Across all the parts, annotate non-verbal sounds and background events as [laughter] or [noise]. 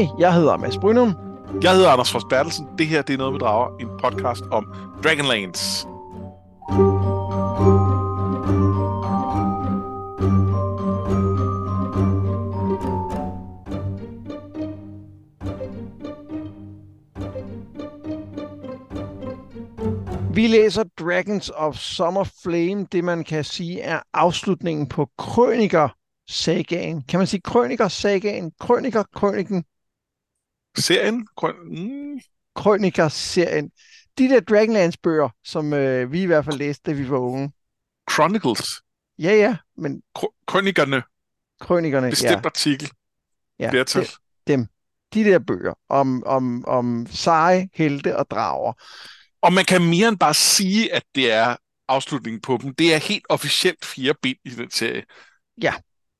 Hej, jeg hedder Mads Brynum. Jeg hedder Anders Fors Bertelsen. Det her det er noget med drager, en podcast om Dragonlance. Vi læser Dragons of Summer Flame, det man kan sige er afslutningen på Krøniker sagaen. Kan man sige Krøniker sagaen? Krøniker, Krøniken, Serien? Grøn- Mm. Krøniker serien. De der Dragonlance bøger, som øh, vi i hvert fald læste, da vi var unge. Chronicles. Ja, ja, men Kro- Krønikerne. krønikerne, Bestemt ja, artikel. ja det, dem. De der bøger om, om, om seje, helte og drager. Og man kan mere end bare sige, at det er afslutningen på dem. Det er helt officielt fire ben i den serie.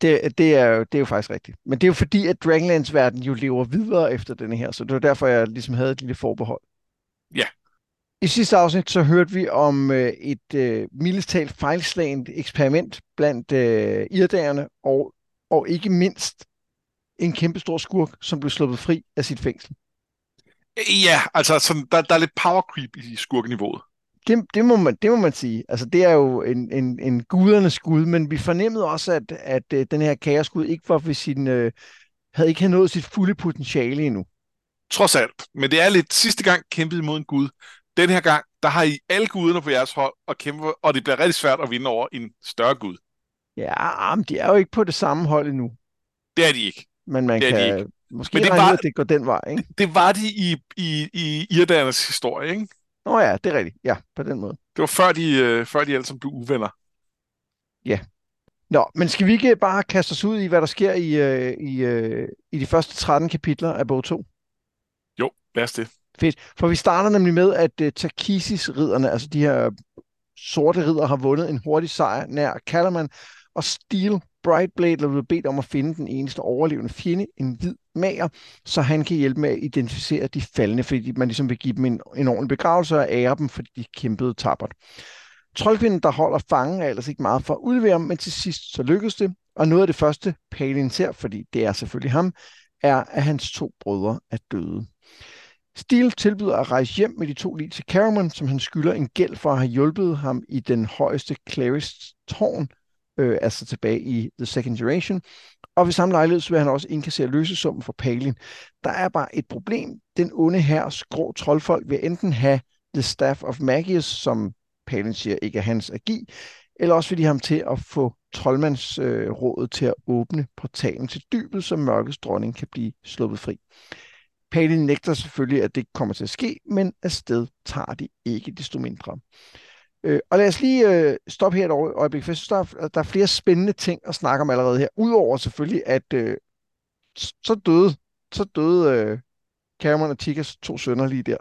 Det, det, er jo, det er jo faktisk rigtigt. Men det er jo fordi, at Dragonlance-verden jo lever videre efter denne her, så det var derfor, jeg ligesom havde et lille forbehold. Ja. I sidste afsnit så hørte vi om øh, et øh, mildest talt fejlslagent eksperiment blandt øh, irdagerne, og, og ikke mindst en kæmpe stor skurk, som blev sluppet fri af sit fængsel. Ja, altså sådan, der, der er lidt power creep i skurkeniveauet. Det, det, må man, det må man sige. Altså, det er jo en, en, en gudernes skud, men vi fornemmede også, at, at øh, den her kaoskud ikke var ved sin, øh, havde ikke havde nået sit fulde potentiale endnu. Trods alt. Men det er lidt sidste gang kæmpet imod en gud. Den her gang, der har I alle guderne på jeres hold og kæmpe, og det bliver rigtig svært at vinde over en større gud. Ja, men de er jo ikke på det samme hold endnu. Det er de ikke. Men man Det er de kan ikke. måske Men det regne var- ud, at det går den vej, ikke? Det var de i, i, i Irdernes historie, ikke? Nå ja, det er rigtigt. Ja, på den måde. Det var før de, øh, før de alle sammen blev uvenner. Nå, men skal vi ikke bare kaste os ud i, hvad der sker i, øh, i, øh, i de første 13 kapitler af bog 2? Jo, lad os det. Fedt. For vi starter nemlig med, at uh, Takisis-ridderne, altså de her sorte ridder, har vundet en hurtig sejr nær Calaman, og Steel Brightblade er blevet bedt om at finde den eneste overlevende fjende, en hvid mager, så han kan hjælpe med at identificere de faldende, fordi man ligesom vil give dem en, en ordentlig begravelse og ære dem, fordi de kæmpede tappert. Troldkvinden, der holder fangen, er ellers ikke meget for at udlevere ham, men til sidst så lykkes det. Og noget af det første, Palin ser, fordi det er selvfølgelig ham, er, at hans to brødre er døde. Steel tilbyder at rejse hjem med de to lige til Caramon, som han skylder en gæld for at have hjulpet ham i den højeste Claris tårn, øh, altså tilbage i The Second Generation. Og ved samme lejlighed så vil han også indkassere løsesummen for Palin. Der er bare et problem. Den onde her grå troldfolk vil enten have The Staff of Magius, som Palin siger ikke er hans agi, eller også vil de have ham til at få troldmandsrådet øh, til at åbne portalen til dybet, så mørkets dronning kan blive sluppet fri. Palin nægter selvfølgelig, at det kommer til at ske, men afsted tager de ikke desto mindre. Øh, og lad os lige øh, stoppe her et øje- øjeblik, for jeg synes, der er, der er flere spændende ting at snakke om allerede her. Udover selvfølgelig, at øh, så døde, så døde øh, Cameron og Tikas to sønner lige der.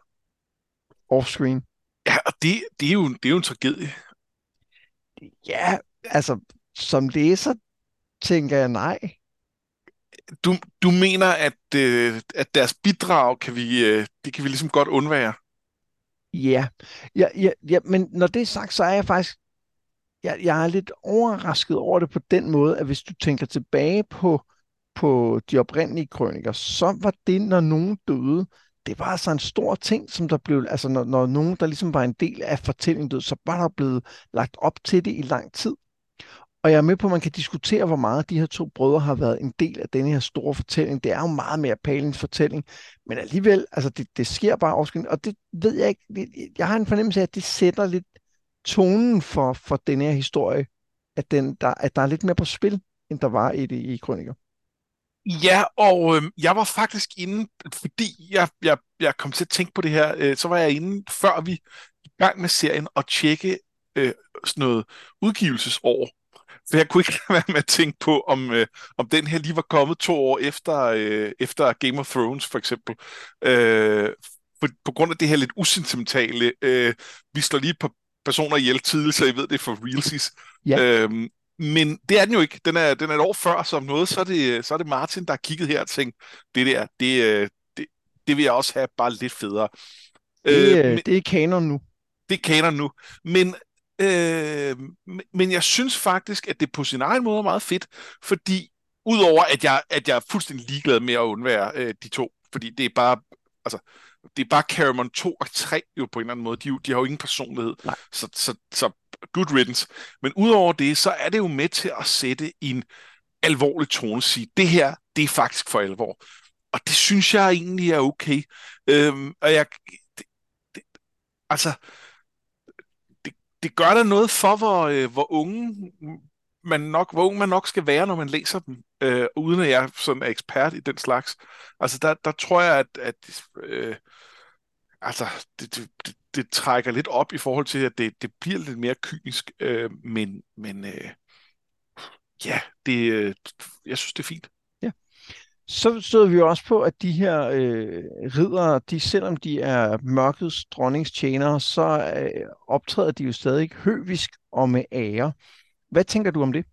Offscreen. Ja, og det, det, er jo, det er jo en tragedie. Ja, altså, som læser tænker jeg nej. Du, du mener, at, øh, at deres bidrag kan vi, øh, det kan vi ligesom godt undvære. Ja. Ja, ja, ja, men når det er sagt, så er jeg faktisk, jeg, jeg er lidt overrasket over det på den måde, at hvis du tænker tilbage på, på de oprindelige krøniker, så var det, når nogen døde, det var altså en stor ting, som der blev, altså når, når nogen, der ligesom var en del af fortællingen døde, så var der blevet lagt op til det i lang tid. Og jeg er med på, at man kan diskutere, hvor meget de her to brødre har været en del af denne her store fortælling. Det er jo meget mere Palins fortælling, men alligevel, altså det, det sker bare overskridende, og det ved jeg ikke, det- jeg har en fornemmelse af, at det sætter lidt tonen for, for den her historie, at, den, der, at der er lidt mere på spil, end der var i det i Krøniker. Ja, og øh, jeg var faktisk inde, fordi jeg, jeg, jeg kom til at tænke på det her, øh, så var jeg inde, før vi i gang med serien, og tjekke øh, sådan noget udgivelsesår. For jeg kunne ikke lade være med at tænke på, om, øh, om den her lige var kommet to år efter, øh, efter Game of Thrones, for eksempel. Øh, for, på grund af det her lidt usentimentale, øh, vi slår lige et par personer ihjel tidligt, så I ved det er for realsies. Ja. Øhm, men det er den jo ikke. Den er, den er et år før, som noget, så er, det, så er det Martin, der har kigget her og tænkt, det der, det, øh, det, det vil jeg også have bare lidt federe. Det, Øh, øh, men- det er kanon nu. det kaner nu. Men, øh, men- jeg synes faktisk, at det på sin egen måde er meget fedt, fordi Udover at jeg, at jeg er fuldstændig ligeglad med at undvære øh, de to, fordi det er bare, altså, det er bare Caramon 2 og 3 jo på en eller anden måde. De, de har jo ingen personlighed. Nej. Så, så, så good riddance. Men udover det, så er det jo med til at sætte en alvorlig tone. Sige, det her, det er faktisk for alvor. Og det synes jeg egentlig er okay. Øhm, og jeg, det, det, altså, det, gør der noget for, hvor, øh, hvor unge man nok, hvor ung man nok skal være, når man læser dem, øh, uden at jeg sådan er ekspert i den slags. Altså, der, der tror jeg, at, at øh, altså, det, det, det, det trækker lidt op i forhold til, at det, det bliver lidt mere kynisk, øh, men, men øh, ja, det, øh, jeg synes, det er fint. Så stod vi jo også på, at de her øh, ridere, de, selvom de er mørkets dronningstjenere, så øh, optræder de jo stadig høvisk og med ære. Hvad tænker du om det?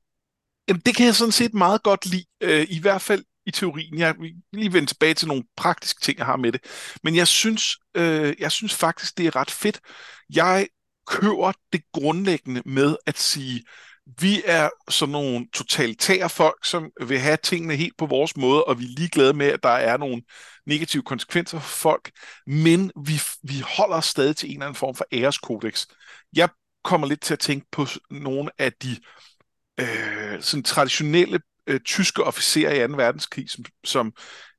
Jamen, det kan jeg sådan set meget godt lide, øh, i hvert fald i teorien. Jeg vil lige vende tilbage til nogle praktiske ting, jeg har med det. Men jeg synes, øh, jeg synes faktisk, det er ret fedt. Jeg køber det grundlæggende med at sige, vi er sådan nogle totalitære folk, som vil have tingene helt på vores måde, og vi er ligeglade med, at der er nogle negative konsekvenser for folk, men vi, vi holder stadig til en eller anden form for æreskodex. Jeg kommer lidt til at tænke på nogle af de øh, sådan traditionelle øh, tyske officerer i 2. verdenskrig, som, som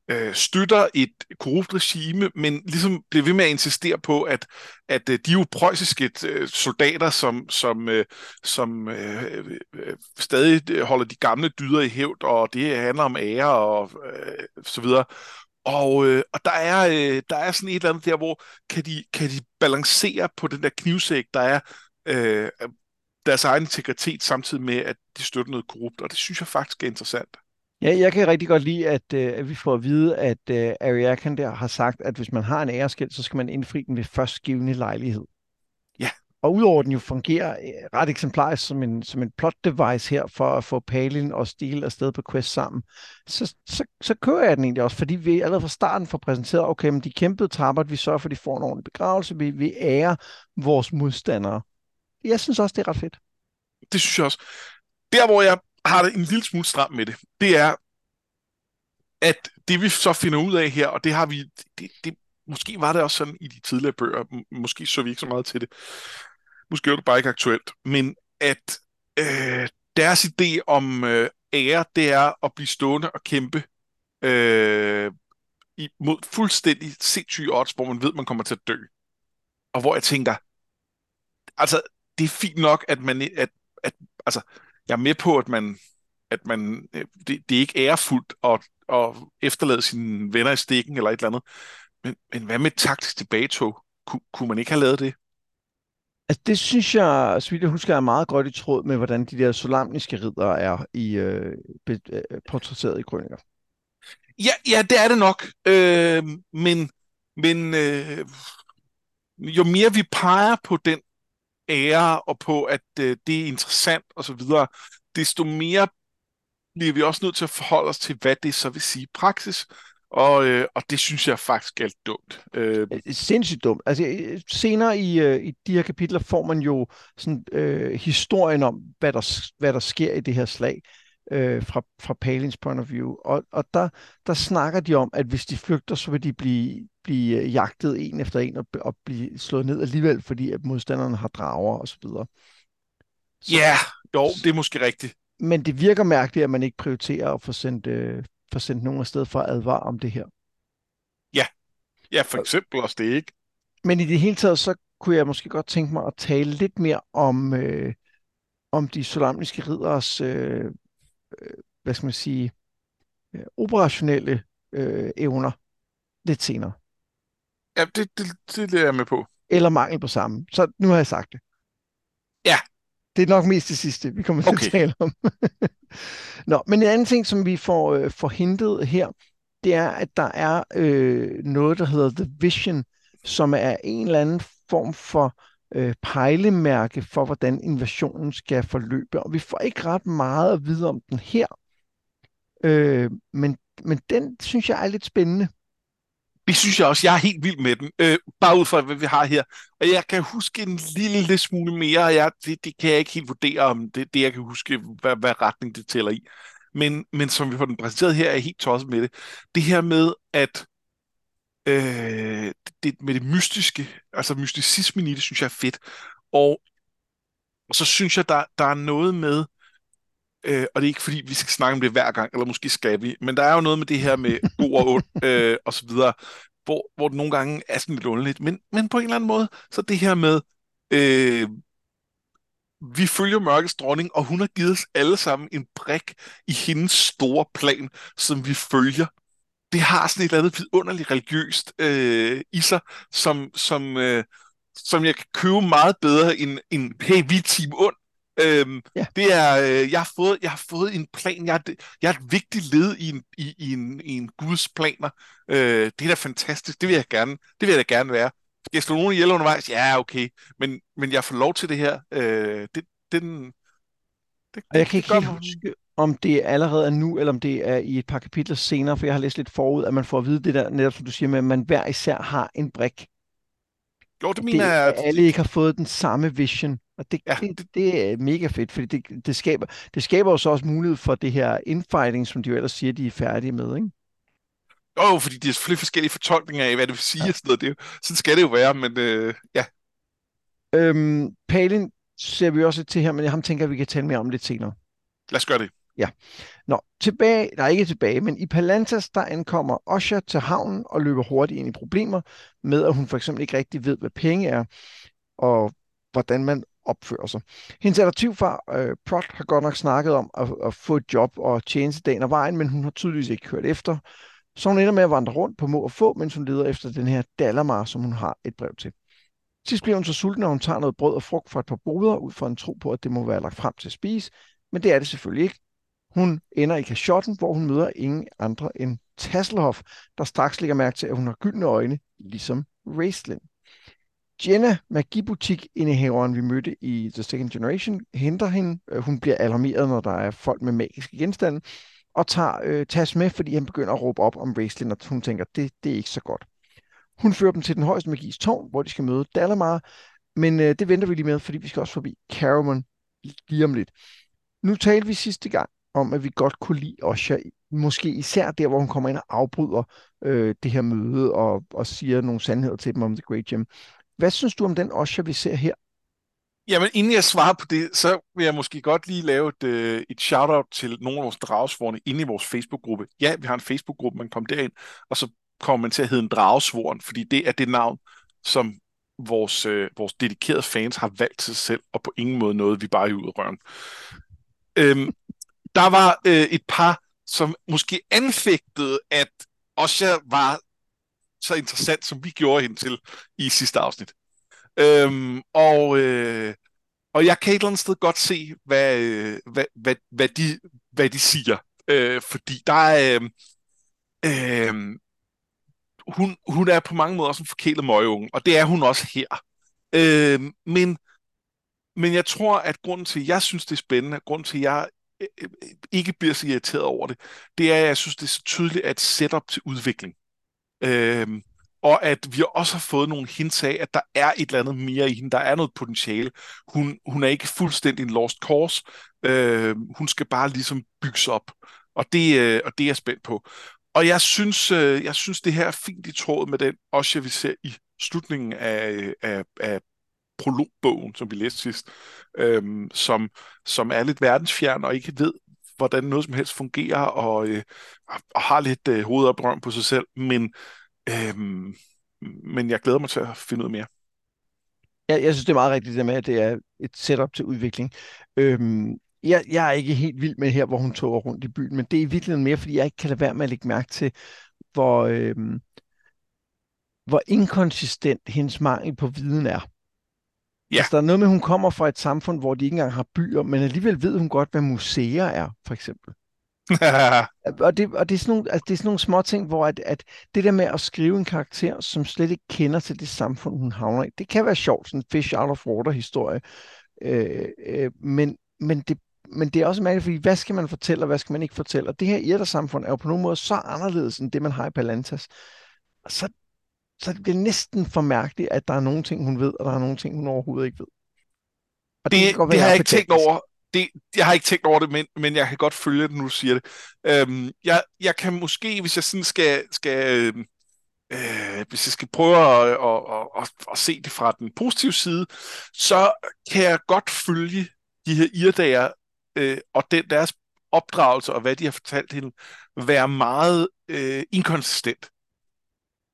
øh, støtter et korrupt regime, men ligesom bliver ved med at insistere på, at, at øh, de er jo preussiske øh, soldater, som, som, øh, som øh, øh, stadig øh, holder de gamle dyder i hævd, og det handler om ære og øh, så videre. Og, øh, og der, er, øh, der er sådan et eller andet der, hvor kan de, kan de balancere på den der knivsæk, der er øh, deres egen integritet, samtidig med, at de støtter noget korrupt, og det synes jeg faktisk er interessant. Ja, jeg kan rigtig godt lide, at, øh, at vi får at vide, at øh, Ariakan der har sagt, at hvis man har en æreskæld, så skal man indfri den ved førstgivende lejlighed. Ja. Og udover den jo fungerer øh, ret eksemplarisk som en, som en plot device her for at få Palin og Steel afsted på quest sammen, så, så, så kører jeg den egentlig også, fordi vi allerede fra starten får præsenteret, okay, men de kæmpede trapper, vi sørger for, at de får en ordentlig begravelse, vi, vi ærer vores modstandere. Jeg synes også, det er ret fedt. Det synes jeg også. Der, hvor jeg har det en lille smule stram med det, det er, at det vi så finder ud af her, og det har vi, det, det, måske var det også sådan i de tidligere bøger, måske så vi ikke så meget til det, måske er det bare ikke aktuelt, men at øh, deres idé om øh, ære, det er at blive stående og kæmpe øh, mod fuldstændig sindssyge odds, hvor man ved, man kommer til at dø. Og hvor jeg tænker, altså, det er fint nok, at man, at, at altså, jeg er med på, at man, at man øh, det, det er ikke ærefuldt at, at efterlade sine venner i stikken eller et eller andet. Men, men hvad med taktisk tilbagetog? Kun, kunne man ikke have lavet det? Altså det synes jeg, så vidt jeg husker, er meget godt i tråd med, hvordan de der solamniske ridder er i øh, be, øh, portrætteret i krøniker. Ja, ja, det er det nok. Øh, men men øh, jo mere vi peger på den ære og på, at øh, det er interessant og så videre, desto mere bliver vi også nødt til at forholde os til, hvad det så vil sige i praksis. Og, øh, og det synes jeg faktisk er dumt. Øh. Sindssygt dumt. Altså, senere i, øh, i de her kapitler får man jo sådan, øh, historien om, hvad der, hvad der sker i det her slag øh, fra, fra Palins point of view. Og, og der, der snakker de om, at hvis de flygter, så vil de blive, blive øh, jagtet en efter en og, og blive slået ned alligevel, fordi at modstanderne har drager osv. Ja, yeah, jo, det er måske rigtigt. Men det virker mærkeligt, at man ikke prioriterer at få sendt, øh, få sendt nogen afsted for at advare om det her. Ja, ja for eksempel også det, ikke? Men i det hele taget, så kunne jeg måske godt tænke mig at tale lidt mere om, øh, om de solamniske ridderes øh, hvad skal man sige, øh, operationelle øh, evner lidt senere. Ja, det, det, det, det er jeg med på. Eller mangel på samme. Så nu har jeg sagt det. Ja. Det er nok mest det sidste, vi kommer til okay. at tale om. [laughs] Nå, men en anden ting, som vi får, øh, får her, det er, at der er øh, noget, der hedder The Vision, som er en eller anden form for øh, pejlemærke for, hvordan invasionen skal forløbe. Og vi får ikke ret meget at vide om den her. Øh, men, men den synes jeg er lidt spændende. Det synes jeg også. Jeg er helt vild med den. Øh, bare ud fra, hvad vi har her. Og jeg kan huske en lille smule mere. Jeg, det, det kan jeg ikke helt vurdere om det, det jeg kan huske, hvad, hvad retning det tæller i. men, men som vi får den præsenteret her, er helt tosset med det. Det her med, at øh, det, med det mystiske, altså mysticismen i det, synes jeg er fedt. Og, og så synes jeg, der, der er noget med, øh, og det er ikke fordi, vi skal snakke om det hver gang, eller måske skal vi, men der er jo noget med det her med god og ond, [laughs] øh, og så videre, hvor, hvor det nogle gange er sådan lidt underligt. Men, men på en eller anden måde, så det her med, øh, vi følger mørkets dronning, og hun har givet os alle sammen en brik i hendes store plan, som vi følger. Det har sådan et eller andet vidunderligt religiøst øh, i sig, som, som, øh, som jeg kan købe meget bedre end, end hey, vi er team ond. Øhm, ja. Det er, øh, jeg, har fået, jeg har fået en plan. Jeg er, jeg er et vigtigt led i en, i, i en, i en Guds planer. Øh, det er da fantastisk. Det vil jeg gerne, det vil jeg da gerne være. Skal jeg slå nogen ihjel undervejs? Ja, okay. Men, men jeg får lov til det her. Øh, det, den, det, og jeg kan ikke helt huske, om det allerede er nu, eller om det er i et par kapitler senere, for jeg har læst lidt forud, at man får at vide det der, netop som du siger med, at man hver især har en brik. Jo, det mener jeg. At alle ikke har fået den samme vision. Og det, ja. det, det er mega fedt, fordi det, det, skaber, det skaber jo så også mulighed for det her infighting, som de jo ellers siger, de er færdige med, ikke? Jo, fordi de er selvfølgelig forskellige fortolkninger af, hvad det vil sige. Ja. Sådan, noget. Det, sådan skal det jo være, men øh, ja. Øhm, Palin ser vi også til her, men ham tænker, at vi kan tale mere om lidt senere. Lad os gøre det. Ja. Nå, tilbage, der er ikke tilbage, men i Palantas, der ankommer Osha til havnen og løber hurtigt ind i problemer med, at hun for eksempel ikke rigtig ved, hvad penge er, og hvordan man opfører sig. Hendes adoptivfar, øh, Prot, har godt nok snakket om at, at få et job og tjene til dagen og vejen, men hun har tydeligvis ikke kørt efter. Så hun ender med at vandre rundt på må og få, mens hun leder efter den her Dalamar, som hun har et brev til. Sidst bliver hun så sulten, og hun tager noget brød og frugt fra et par boder, ud fra en tro på, at det må være lagt frem til at spise, men det er det selvfølgelig ikke. Hun ender i kashotten, hvor hun møder ingen andre end Tasselhoff, der straks lægger mærke til, at hun har gyldne øjne, ligesom Raistlin. Jenna, magibutik-indehaveren, vi mødte i The Second Generation, henter hende. Øh, hun bliver alarmeret, når der er folk med magiske genstande, og tager øh, Tas med, fordi han begynder at råbe op om Raistlin, og hun tænker, det, det er ikke så godt. Hun fører dem til den højeste magis tårn, hvor de skal møde Dalamar, men øh, det venter vi lige med, fordi vi skal også forbi Caramon lige om lidt. Nu talte vi sidste gang om, at vi godt kunne lide Osha, måske især der, hvor hun kommer ind og afbryder øh, det her møde og, og siger nogle sandheder til dem om The Great Gym. Hvad synes du om den Osha, vi ser her? Jamen, inden jeg svarer på det, så vil jeg måske godt lige lave et, øh, et shout-out til nogle af vores dragsvorene inde i vores Facebook-gruppe. Ja, vi har en Facebook-gruppe, man kommer derind, og så kommer man til at hedde en dragsvorn, fordi det er det navn, som vores, øh, vores dedikerede fans har valgt til sig selv, og på ingen måde noget, vi bare er ude af røven. Øhm, der var øh, et par, som måske anfægtede, at Osha var så interessant, som vi gjorde hende til i sidste afsnit. Øhm, og, øh, og jeg kan et eller andet sted godt se, hvad, øh, hvad, hvad, hvad, de, hvad de siger. Øh, fordi der er... Øh, øh, hun, hun er på mange måder også en forkælet møgeunge, og det er hun også her. Øh, men, men jeg tror, at grunden til, at jeg synes, det er spændende, grunden til, at jeg ikke bliver så irriteret over det, det er, at jeg synes, det er så tydeligt at setup til udvikling. Øhm, og at vi også har fået nogle hints af, at der er et eller andet mere i hende. Der er noget potentiale. Hun, hun er ikke fuldstændig en lost cause. øhm, hun skal bare ligesom bygges op. Og det, øh, og det er jeg spændt på. Og jeg synes, øh, jeg synes, det her er fint i tråd med den, også vi ser i slutningen af, øh, af, af prologbogen, som vi læste sidst, øhm, som, som er lidt verdensfjern og ikke ved, hvordan noget som helst fungerer, og, øh, og har lidt øh, hovedoprøm på sig selv, men, øhm, men jeg glæder mig til at finde ud mere. Jeg, jeg synes, det er meget rigtigt det med, at det er et setup til udvikling. Øhm, jeg, jeg er ikke helt vild med her, hvor hun tog rundt i byen, men det er i virkeligheden mere, fordi jeg ikke kan lade være med at lægge mærke til, hvor, øhm, hvor inkonsistent hendes mangel på viden er. Ja. Altså, der er noget med, at hun kommer fra et samfund, hvor de ikke engang har byer, men alligevel ved hun godt, hvad museer er, for eksempel. [laughs] og, det, og det, er sådan nogle, altså, det er sådan nogle små ting, hvor at, at det der med at skrive en karakter, som slet ikke kender til det samfund, hun havner i, det kan være sjovt, sådan en fish out of water historie. Øh, øh, men, men det men det er også mærkeligt, fordi hvad skal man fortælle, og hvad skal man ikke fortælle? Og det her irter-samfund er jo på nogen måde så anderledes, end det, man har i Palantas. Så, så det bliver næsten for mærkeligt, at der er nogle ting, hun ved, og der er nogle ting, hun overhovedet ikke ved. Og det, det, det har jeg ikke tænkt over. det, jeg har ikke tænkt over det, men, men jeg kan godt følge det, nu du siger det. Øhm, jeg, jeg kan måske, hvis jeg sådan skal, skal øh, hvis jeg skal prøve at, at, at, at, at se det fra den positive side, så kan jeg godt følge de her irdager øh, og den, deres opdragelse og hvad de har fortalt hende, være meget øh, inkonsistent.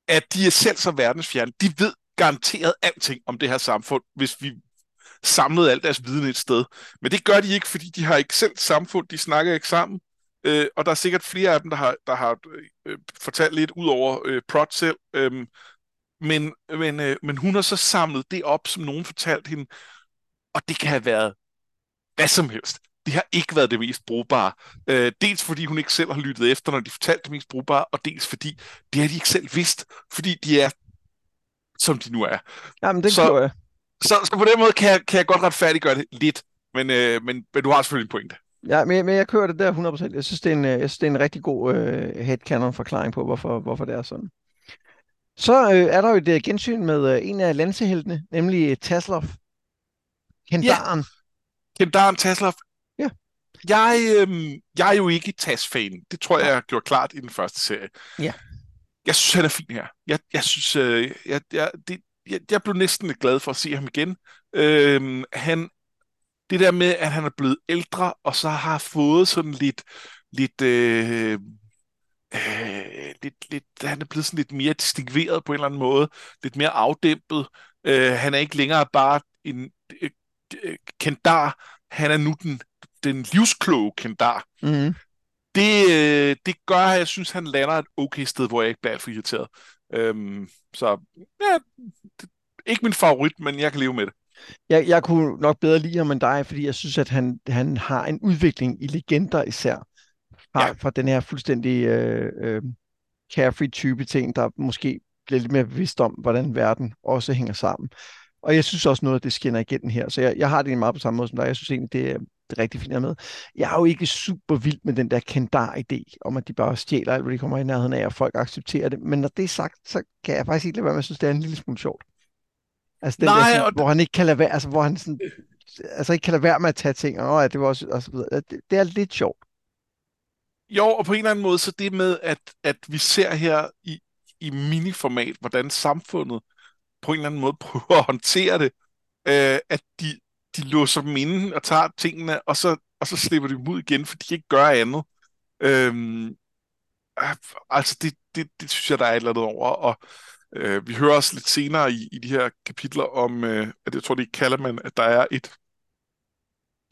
At de er selv så verdensfjerne. De ved garanteret alting om det her samfund, hvis vi samlede al deres viden et sted. Men det gør de ikke, fordi de har ikke selv samfund, de snakker ikke sammen. Øh, og der er sikkert flere af dem, der har, der har øh, fortalt lidt ud over øh, Prot selv. Øh, men, men, øh, men hun har så samlet det op, som nogen fortalte hende, og det kan have været hvad som helst. Det har ikke været det mest brugbare. Øh, dels fordi hun ikke selv har lyttet efter, når de fortalte det mest brugbare, og dels fordi det har de ikke selv vidst, fordi de er, som de nu er. Jamen, det så, jeg. Så, så på den måde kan jeg, kan jeg godt retfærdiggøre det lidt, men, øh, men, men du har selvfølgelig en pointe. Ja, men, men jeg kører det der 100%. Jeg synes, det er en, jeg synes, det er en rigtig god øh, headcanon-forklaring på, hvorfor, hvorfor det er sådan. Så øh, er der jo et øh, gensyn med øh, en af lanseheltene, nemlig Taslov. Kendaren. Ja. Kendaren Taslov. Jeg, øh, jeg er jo ikke Tas-fan. Det tror jeg, jeg har gjort klart i den første serie. Ja. Jeg synes, han er fin her. Jeg, jeg synes, øh, jeg, jeg, det, jeg, jeg blev næsten lidt glad for at se ham igen. Øh, han det der med, at han er blevet ældre, og så har fået sådan lidt, lidt, øh, øh, lidt, lidt, han er blevet sådan lidt mere distingueret på en eller anden måde, lidt mere afdæmpet. Øh, han er ikke længere bare en øh, kendar, han er nu den, den livskloge kendar. Mm-hmm. Det, øh, det gør, at jeg synes, han lander et okay sted, hvor jeg ikke bliver alt for irriteret. Øhm, så ja, det, ikke min favorit, men jeg kan leve med det. Jeg, jeg kunne nok bedre lide ham end dig, fordi jeg synes, at han, han har en udvikling i legender især. Fra, ja. fra den her fuldstændig øh, øh, carefree type ting, der måske bliver lidt mere bevidst om, hvordan verden også hænger sammen. Og jeg synes også noget af det skinner igennem her, så jeg, jeg har det meget på samme måde som dig. Jeg synes egentlig, det det rigtig fint med. Jeg er jo ikke super vild med den der kendar-idé, om at de bare stjæler alt, hvad de kommer i nærheden af, og folk accepterer det. Men når det er sagt, så kan jeg faktisk ikke lade være med at synes, det er en lille smule sjovt. Altså den Nej, der, sådan, og... hvor han ikke kan lade være, altså hvor han sådan, altså ikke kan lade være med at tage ting, og ja, det var også, og så videre. Det, det er lidt sjovt. Jo, og på en eller anden måde, så det med, at, at vi ser her i, i miniformat, hvordan samfundet på en eller anden måde [laughs] prøver at håndtere det, øh, at de, de låser dem inde og tager tingene, og så, og så slipper de dem ud igen, for de kan ikke gøre andet. Øhm, øh, altså, det, det, det synes jeg, der er et eller andet over, og Øh, vi hører også lidt senere i, i de her kapitler om, øh, at jeg tror, det kalder man, at der er et,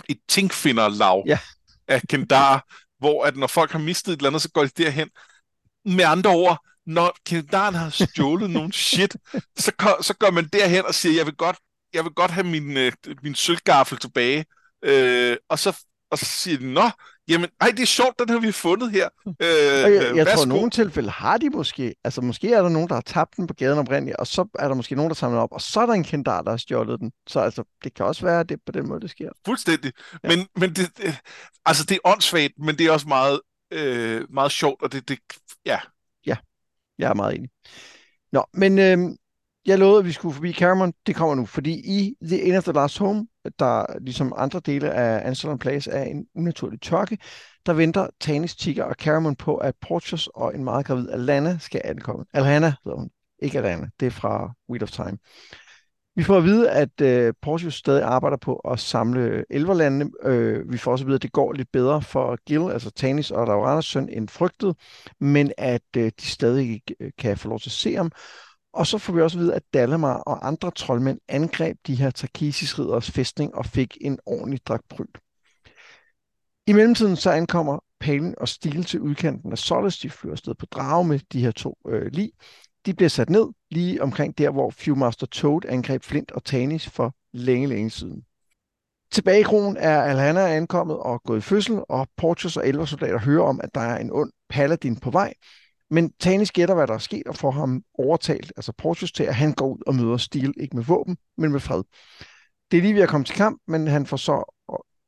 et tingfinderlag ja. af Kendar, hvor at når folk har mistet et eller andet, så går de derhen. Med andre ord, når Kendaren har stjålet [laughs] nogle shit, så, så går man derhen og siger, jeg vil godt, jeg vil godt have min, øh, min sølvgaffel tilbage. Øh, og, så, og så siger de, nå, Jamen, ej, det er sjovt, den har vi fundet her. Øh, jeg jeg tror, i nogle tilfælde har de måske. Altså, måske er der nogen, der har tabt den på gaden oprindeligt, og så er der måske nogen, der samler op, og så er der en kendar, der har stjålet den. Så altså, det kan også være, at det er på den måde, det sker. Fuldstændig. Ja. Men, men det, altså, det er åndssvagt, men det er også meget, øh, meget sjovt, og det, det, ja. Ja, jeg er meget enig. Nå, men øh, jeg lovede, at vi skulle forbi Cameron. Det kommer nu, fordi i The End of the Last Home, der ligesom andre dele af Anselon Place er en unaturlig tørke, der venter Tanis, Tigger og Cameron på, at Portius og en meget gravid Alana skal ankomme. Alana hedder hun, ikke Alana. Det er fra Wheel of Time. Vi får at vide, at øh, Portius stadig arbejder på at samle elverlandene. Øh, vi får også at vide, at det går lidt bedre for Gil, altså Tanis og Lauranas søn, end frygtet, men at øh, de stadig ikke øh, kan få lov til at se ham. Og så får vi også at vide, at Dalamar og andre troldmænd angreb de her Tarkisis ridderes fæstning og fik en ordentlig dragtpryl. I mellemtiden så ankommer Palin og Stil til udkanten af Solis. De flyver afsted på drage med de her to øh, lig. De bliver sat ned lige omkring der, hvor Fewmaster Toad angreb Flint og Tanis for længe, længe siden. Tilbage i kronen er Alhana ankommet og gået i fødsel, og Portius og elversoldater hører om, at der er en ond paladin på vej, men Tanis gætter, hvad der er sket, og får ham overtalt, altså Portius, til at han går ud og møder Steel, ikke med våben, men med fred. Det er lige ved at komme til kamp, men han får så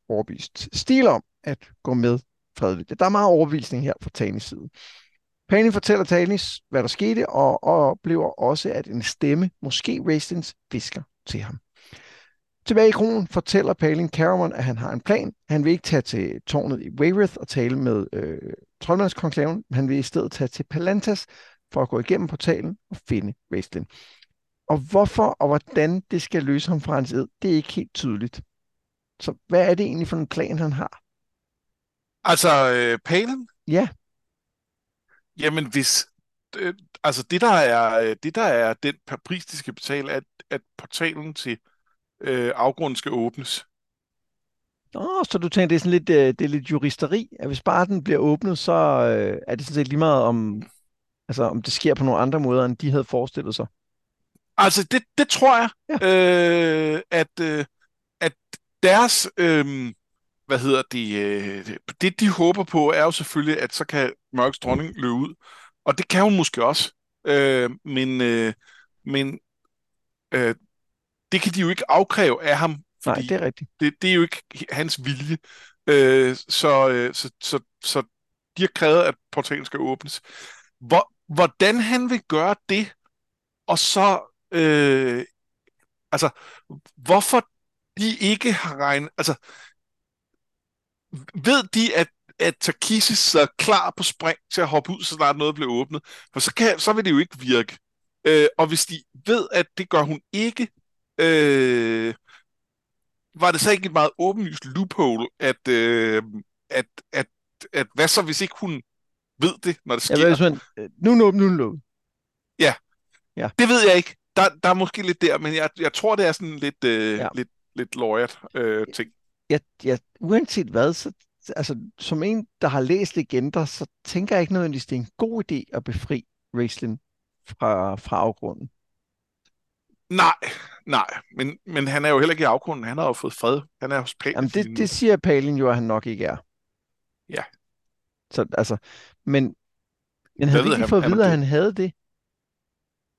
overbevist Steel om at gå med fredeligt. Der er meget overbevisning her fra Tanis side. Pani fortæller Tanis, hvad der skete, og, og oplever også, at en stemme, måske Rastins, visker til ham. Tilbage i kronen fortæller Palin Caramon, at han har en plan. Han vil ikke tage til tårnet i Weyrith og tale med øh, troldmandskonklaven. Han vil i stedet tage til Palantas for at gå igennem portalen og finde Raistlin. Og hvorfor og hvordan det skal løse ham fra hans ed, det er ikke helt tydeligt. Så hvad er det egentlig for en plan, han har? Altså, øh, Palin? Ja. Jamen, hvis... Øh, altså, det der er, øh, det der er den pris, de skal betale, er, at portalen til øh, afgrunden skal åbnes. Nå, så du tænker, det er sådan lidt, øh, det er lidt juristeri, at hvis bare den bliver åbnet, så øh, er det sådan set lige meget om, altså, om det sker på nogle andre måder, end de havde forestillet sig. Altså, det, det tror jeg, ja. øh, at, øh, at deres, øh, hvad hedder det, øh, det de håber på, er jo selvfølgelig, at så kan Mørks dronning løbe ud. Og det kan hun måske også. Øh, men øh, men øh, det kan de jo ikke afkræve af ham. Fordi Nej, det er rigtigt. Det, det er jo ikke hans vilje. Øh, så, øh, så, så, så de har krævet, at portalen skal åbnes. Hvor, hvordan han vil gøre det, og så øh, altså, hvorfor de ikke har regnet, altså, ved de, at, at Takisis er klar på spring til at hoppe ud, så snart noget bliver åbnet? For så, kan, så vil det jo ikke virke. Øh, og hvis de ved, at det gør hun ikke, øh, var det så ikke et meget åbenlyst loophole, at, øh, at, at, at hvad så, hvis ikke hun ved det, når det sker? Ja, hvis man, nu nu, nu, nu. Ja. ja, det ved jeg ikke der, der er måske lidt der, men jeg, jeg tror, det er sådan lidt, øh, ja. lidt, lidt lawyeret øh, ting. Ja, ja, uanset hvad, så, altså, som en, der har læst legender, så tænker jeg ikke nødvendigvis, det er en god idé at befri Raistlin fra, fra afgrunden. Nej, nej, men, men han er jo heller ikke i afgrunden. Han har jo fået fred. Han er hos Palin. Jamen, det, det siger Palin jo, at han nok ikke er. Ja. Så altså, men, men havde vi ikke fået at vide, at han havde det?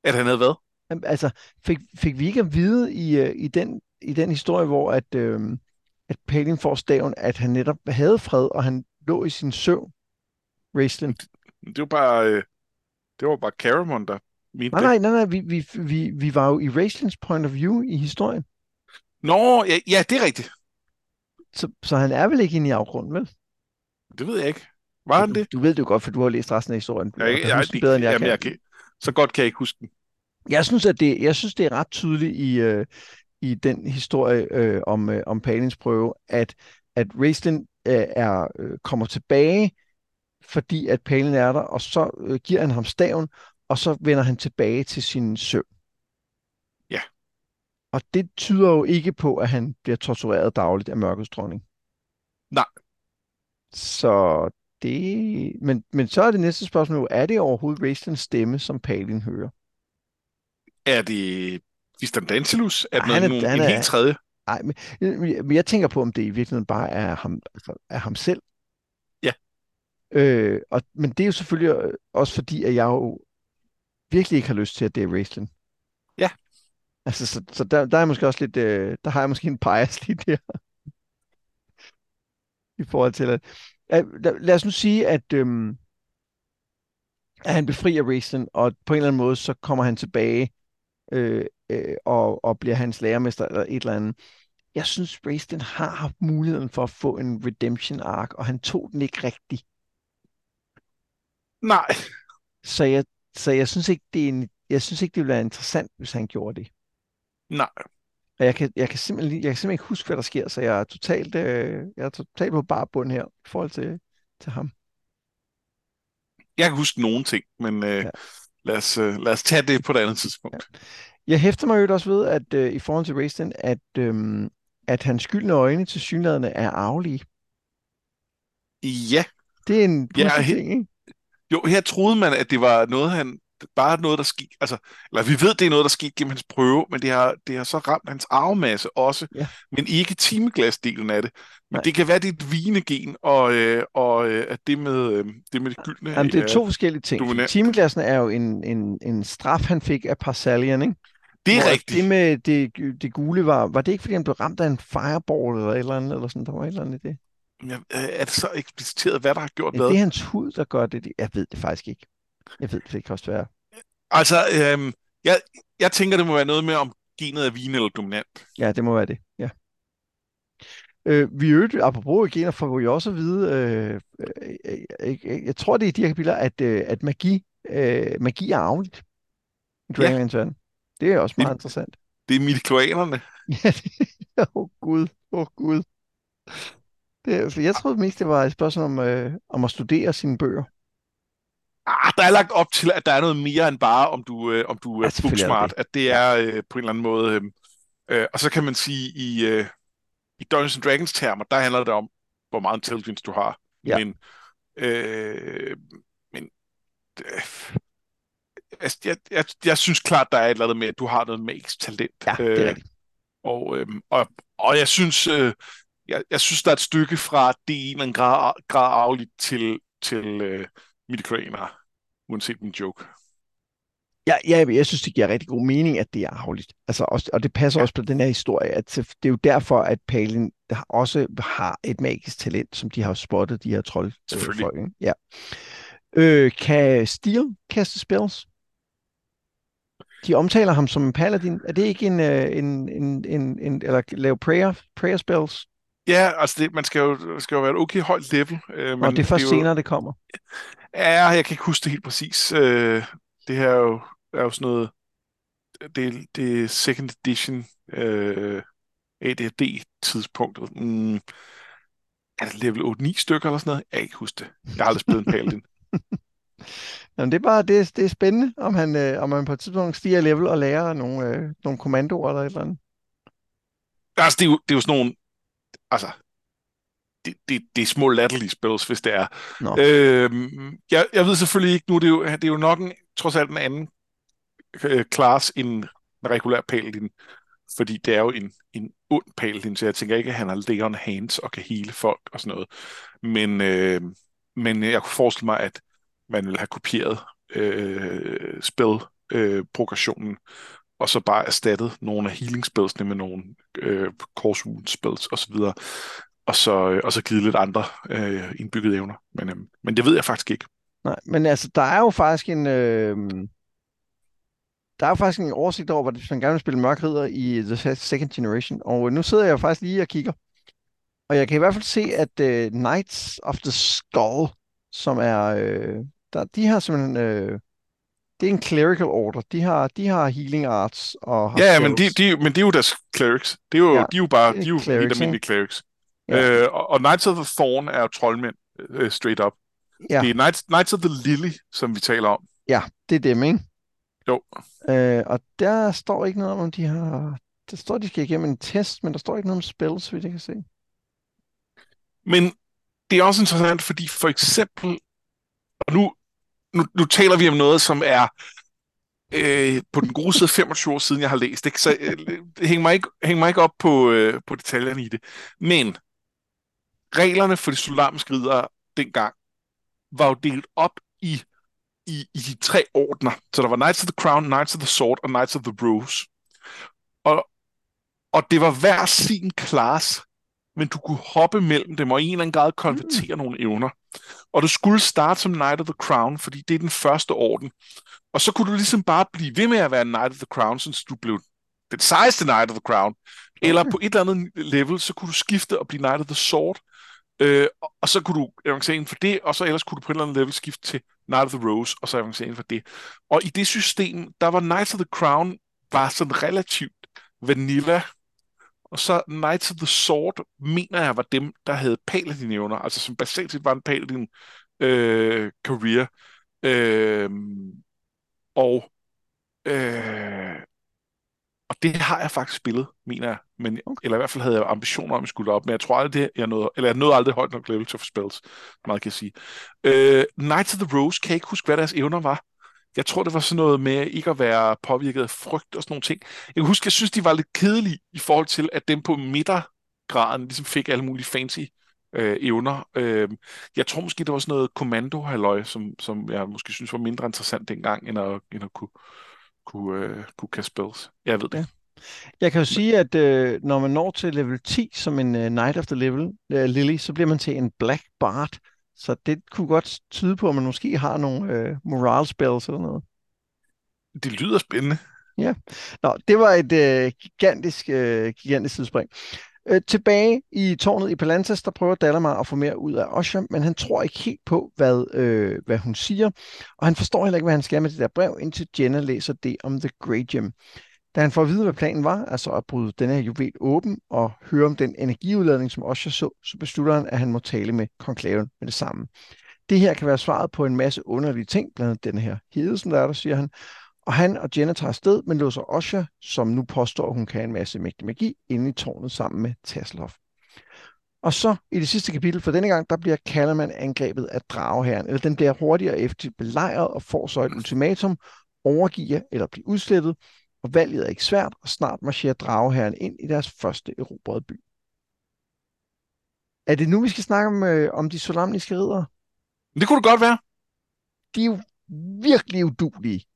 At han havde hvad? Altså, fik, fik vi ikke at vide i, øh, i, den, i den historie, hvor at, øh, at Palin får staven, at han netop havde fred, og han lå i sin søvn, Raistlin? Det, det var bare, øh, det var bare Caramon, der mente nej, nej, nej, nej, vi, vi, vi, vi var jo i Raistlins point of view i historien. Nå, ja, ja det er rigtigt. Så, så han er vel ikke inde i afgrunden, vel? Det ved jeg ikke. Var han du, det? Du ved det jo godt, for du har læst resten af historien. Ja, jeg, jeg, jeg, bedre, end jeg jamen, kan. Jeg kan. Så godt kan jeg ikke huske den. Jeg synes, at det, jeg synes, det er ret tydeligt i, øh, i den historie øh, om, øh, om Palins prøve, at, at Raistlin øh, er, øh, kommer tilbage, fordi at Palin er der, og så øh, giver han ham staven, og så vender han tilbage til sin søvn. Ja. Og det tyder jo ikke på, at han bliver tortureret dagligt af mørkets dronning. Nej. Så det... Men, men så er det næste spørgsmål, er det overhovedet Raistlins stemme, som Palin hører? Er det Tristan Dancelus? Er det noget, er, nogen, en helt tredje? Nej, men, men jeg tænker på, om det i virkeligheden bare er ham, altså, er ham selv. Ja. Øh, og, men det er jo selvfølgelig også fordi, at jeg jo virkelig ikke har lyst til, at det er Raistlin. Ja. Altså, så, så der, der er måske også lidt, øh, der har jeg måske en bias [laughs] lige der. I forhold til at, at lad, lad os nu sige, at, øhm, at han befrier Raistlin, og på en eller anden måde, så kommer han tilbage øh, øh, og, og bliver hans lærermester eller et eller andet. Jeg synes, Braysten har haft muligheden for at få en redemption arc, og han tog den ikke rigtigt. Nej. Så jeg, så jeg synes ikke, det er en, jeg synes ikke, det ville være interessant, hvis han gjorde det. Nej. Og jeg kan, jeg kan, simpelthen, jeg kan simpelthen ikke huske, hvad der sker, så jeg er totalt, øh, jeg er totalt på bare bund her i forhold til, til ham. Jeg kan huske nogle ting, men øh, ja lad os, uh, lad os tage det på et andet tidspunkt. Ja. Jeg hæfter mig jo også ved, at uh, i forhold til Raistin, at, um, at hans skyldne øjne til synlædende er arvelige. Ja. Det er en ja, ting, ikke? Jo, her troede man, at det var noget, han bare noget, der skete, altså, eller vi ved, det er noget, der skete gennem hans prøve, men det har, det har så ramt hans arvemasse også, ja. men ikke timeglasdelen af det. Men Nej. det kan være, det er et vinegen, og, øh, og øh, at det med, øh, det med det gyldne... Jamen, det er to forskellige ting. Timeglassen er jo en, en, en straf, han fik af Parcelian, ikke? Det er Hvor rigtigt. Det med det, det gule var, var det ikke, fordi han blev ramt af en fireball eller et eller andet, eller sådan, der var et eller andet i det? Ja, er det så ekspliciteret, hvad der har gjort ja, hvad? det er hans hud, der gør det. Jeg ved det faktisk ikke. Jeg ved det, kan også være. Altså, øhm, jeg, jeg tænker, det må være noget med, om, genet er vigende eller dominant. Ja, det må være det, ja. Øh, vi øvrigt, apropos gener, får vi også at vide, øh, øh, øh, øh, jeg tror det er i de her kapitler, at, øh, at magi, øh, magi er arveligt. Dragon ja. Det er også meget det, interessant. Det er midikloanerne. [laughs] Åh oh, gud, åh oh, gud. Det, for jeg troede mest, det var et spørgsmål om, øh, om at studere sine bøger. Ah, der er lagt op til, at der er noget mere end bare, om du, øh, om du er ja, booksmart. Det. At det er øh, på en eller anden måde... Øh, øh, og så kan man sige, i, øh, i Dungeons Dragons termer, der handler det om, hvor meget intelligence du har. Ja. Men, øh, men øh, altså, jeg, jeg, jeg synes klart, der er et eller andet med, at du har noget magisk talent. Ja, det er øh, og, øh, og, og jeg synes, øh, jeg, jeg synes, der er et stykke fra det en eller anden grad, grad afligt til, til øh, midicraner, uanset min joke. Ja, ja, jeg synes, det giver rigtig god mening, at det er afligt. Altså, også, og det passer ja. også på den her historie, at det er jo derfor, at Palin også har et magisk talent, som de har spottet, de her trold. Selvfølgelig. Folk, ja. Øh, kan Steel kaste spells? De omtaler ham som en paladin. Er det ikke en, øh, en, en, en, en eller lave prayer, prayer spells? Ja, altså det, man skal jo, skal jo være et okay højt level. Øh, men og det er først det er jo, senere, det kommer. Ja, jeg kan ikke huske det helt præcis. Øh, det her er jo, er jo sådan noget, det, det er second edition øh, ADHD-tidspunktet. Mm, er det level 8-9 stykker eller sådan noget? Jeg kan ikke huske det. Jeg har aldrig spillet en paladin. [laughs] Jamen, det er bare det, det er spændende, om, han, øh, om man på et tidspunkt stiger level og lærer nogle, øh, nogle kommandoer eller et eller andet. Altså, det er jo, det er jo sådan nogle... Altså, det, det, det er små latterlige spils, hvis det er. No. Øhm, jeg, jeg ved selvfølgelig ikke nu, det er jo, det er jo nok en, trods alt en anden øh, class end en regulær paladin, fordi det er jo en, en ond paladin, så jeg tænker ikke, at han har Leon Hands og kan hele folk og sådan noget. Men, øh, men jeg kunne forestille mig, at man ville have kopieret øh, spil-progressionen, øh, og så bare erstattet nogle af healing spellsene med nogle øh, course wound spells osv., og så, og så øh, givet lidt andre øh, indbyggede evner. Men, øh, men det ved jeg faktisk ikke. Nej, men altså, der er jo faktisk en... Øh, der er jo faktisk en oversigt over, hvis man gerne vil spille Mørk Ridder i The Second Generation, og øh, nu sidder jeg faktisk lige og kigger. Og jeg kan i hvert fald se, at uh, Knights of the Skull, som er øh, der, de har simpelthen... Øh, det er en clerical order. De har, de har healing arts og har Ja, men de, de, men det er jo deres clerics. Det er jo, ja, de er jo bare de er jo clerics, helt almindelige clerics. Ja. Øh, og, og Knights of the Thorn er jo troldmænd, uh, straight up. Ja. Det er Knights, Knights of the Lily, som vi taler om. Ja, det er dem, ikke? Jo. Øh, og der står ikke noget om, om de har... Der står, de skal igennem en test, men der står ikke noget om spells, vi det kan se. Men det er også interessant, fordi for eksempel, og nu, nu, nu taler vi om noget, som er øh, på den gode side 25 år siden, jeg har læst. Ikke? Så øh, hæng, mig ikke, hæng mig ikke op på, øh, på detaljerne i det. Men reglerne for de solamiske ridere dengang var jo delt op i, i, i de tre ordner. Så der var Knights of the Crown, Knights of the Sword og Knights of the Rose. Og, og det var hver sin klasse, men du kunne hoppe mellem dem og i en eller anden grad konvertere mm. nogle evner. Og du skulle starte som Knight of the Crown, fordi det er den første orden. Og så kunne du ligesom bare blive ved med at være Knight of the Crown, så du blev den sejeste Knight of the Crown. Eller på et eller andet level, så kunne du skifte og blive Knight of the Sword. Øh, og så kunne du avancere inden for det, og så ellers kunne du på et eller andet level skifte til Knight of the Rose, og så avancere inden for det. Og i det system, der var Knights of the Crown var sådan relativt vanilla og så Knights of the Sword, mener jeg, var dem, der havde paladin-evner, altså som basalt set var en paladin øh, career. Øh, og, øh, og det har jeg faktisk spillet, mener jeg. Men, okay. Eller i hvert fald havde jeg ambitioner om, at jeg skulle op. Men jeg tror aldrig, det, jeg nåede, eller jeg nåede aldrig højt nok level til at få spells. Meget kan jeg sige. Øh, Knights of the Rose, kan jeg ikke huske, hvad deres evner var. Jeg tror, det var sådan noget med ikke at være påvirket af frygt og sådan nogle ting. Jeg kan huske, jeg synes, de var lidt kedelige i forhold til, at dem på midtergraden ligesom fik alle mulige fancy øh, evner. Øh, jeg tror måske, det var sådan noget kommando som, som jeg måske synes var mindre interessant dengang, end at, end at kunne, kunne, øh, kunne kaste spells. Jeg ved det. Ja. Jeg kan jo sige, at øh, når man når til level 10 som en uh, Knight of the Level, uh, Lily, så bliver man til en Black Bard, så det kunne godt tyde på, at man måske har nogle øh, morale spells eller noget. Det lyder spændende. Ja, Nå, det var et øh, gigantisk, øh, gigantisk sidespring. Øh, tilbage i tårnet i Palantas, der prøver Dalamar at få mere ud af Osha, men han tror ikke helt på, hvad, øh, hvad hun siger, og han forstår heller ikke, hvad han skal med det der brev, indtil Jenna læser det om The Grey Gem. Da han får at vide, hvad planen var, altså at bryde den her juvel åben og høre om den energiudladning, som Osha så, så beslutter han, at han må tale med konklaven med det samme. Det her kan være svaret på en masse underlige ting, blandt andet den her hede, som der er der, siger han. Og han og Jenna tager afsted, men låser Osha, som nu påstår, at hun kan en masse mægtig magi, inde i tårnet sammen med Tasselhoff. Og så i det sidste kapitel for denne gang, der bliver Kallerman angrebet af drageherren, eller den bliver hurtigere efter belejret og får så et ultimatum, overgive eller blive udslettet, og valget er ikke svært, og snart marcherer drageherren ind i deres første erobrede by. Er det nu, vi skal snakke om, øh, om de solamniske ridere? Det kunne det godt være. De er jo virkelig udulige.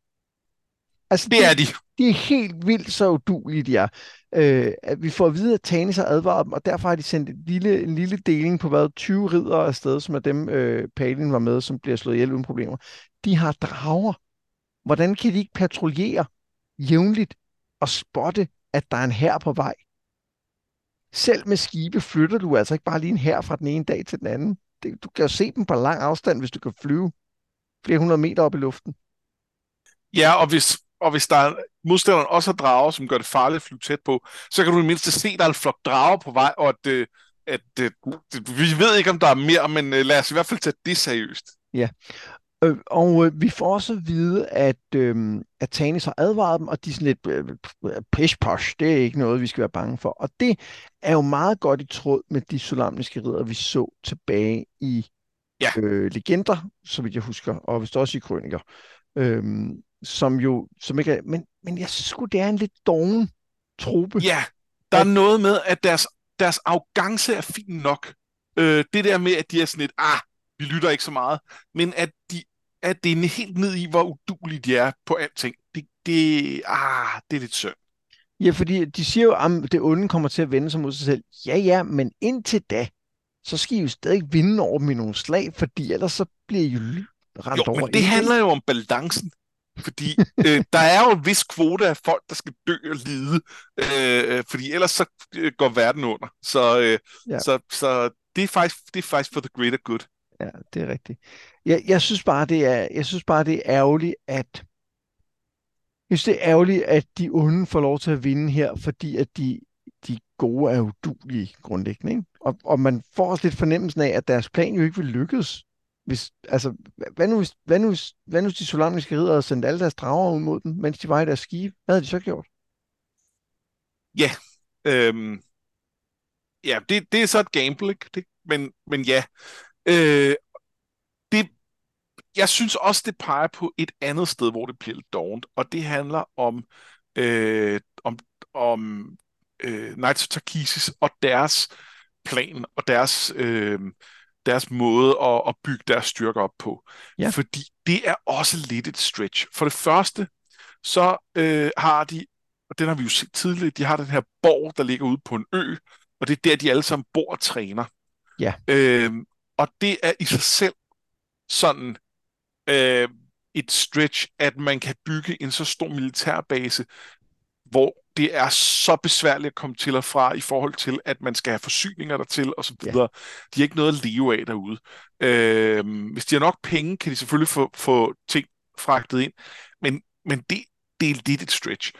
Altså, det er de. De er helt vildt så udulige, de er. Øh, at vi får at vide, at Tanis har advaret dem, og derfor har de sendt en lille, en lille deling på hvad 20 ridere afsted, som er dem, øh, Palin var med, som bliver slået ihjel uden problemer. De har drager. Hvordan kan de ikke patruljere jævnligt og spotte, at der er en her på vej? Selv med skibe flytter du altså ikke bare lige en her fra den ene dag til den anden. Det, du kan jo se dem på lang afstand, hvis du kan flyve flere hundrede meter op i luften. Ja, og hvis, og hvis der er modstanderen også har drager, som gør det farligt at flyve tæt på, så kan du i mindste se, at der er en flok drager på vej, og at, øh, at, at, øh, at vi ved ikke, om der er mere, men øh, lad os i hvert fald tage det seriøst. Ja, Øh, og øh, vi får også at vide, at, øh, at Tanis har advaret dem, og de er sådan lidt øh, pish-posh. Det er ikke noget, vi skal være bange for. Og det er jo meget godt i tråd med de solamniske ridder, vi så tilbage i ja. øh, legender, så vidt jeg husker, og vist også i krøniker. Øh, som jo, som ikke er, men, men jeg synes det er en lidt doven truppe. Ja, der er noget med, at deres, deres arrogance er fin nok. Øh, det der med, at de er sådan lidt, ah, vi lytter ikke så meget, men at, de, at det er helt ned i, hvor udulige de er på alting. Det, det, ah, det er lidt synd. Ja, fordi de siger jo, at det onde kommer til at vende sig mod sig selv. Ja, ja, men indtil da, så skal I jo stadig vinde over dem i nogle slag, fordi ellers så bliver I jo rent jo, over. men det handler jo om balancen. Fordi øh, der er jo en vis kvote af folk, der skal dø og lide, øh, fordi ellers så øh, går verden under. Så, øh, ja. så, så det, er faktisk, det er faktisk for the greater good. Ja, det er rigtigt. Jeg, jeg synes bare, det er, jeg synes bare, det er ærgerligt, at jeg synes, det er ærgerligt, at de onde får lov til at vinde her, fordi at de, de gode er udulige grundlæggende. Ikke? Og, og man får også lidt fornemmelsen af, at deres plan jo ikke vil lykkes. Hvis, altså, hvad nu, hvis, hvad nu, hvis, hvad nu hvis de solamniske ridder havde sendt alle deres drager ud mod dem, mens de var i deres skibe? Hvad havde de så gjort? Ja, øhm, ja det, det er så et gamble, ikke? Det, men, men ja, Øh, det, jeg synes også, det peger på et andet sted, hvor det bliver lidt dovent, og det handler om, øh, om, om øh, Knights of Tarkisis og deres plan og deres, øh, deres måde at, at bygge deres styrker op på. Ja. Fordi det er også lidt et stretch. For det første, så øh, har de, og den har vi jo set tidligere, de har den her borg, der ligger ude på en ø, og det er der, de alle sammen bor og træner. Ja. Øh, og det er i sig selv sådan øh, et stretch, at man kan bygge en så stor militærbase, hvor det er så besværligt at komme til og fra i forhold til, at man skal have forsyninger dertil og så videre. Ja. De har ikke noget at leve af derude. Øh, hvis de har nok penge, kan de selvfølgelig få, få ting fragtet ind, men, men det, det er lidt et stretch.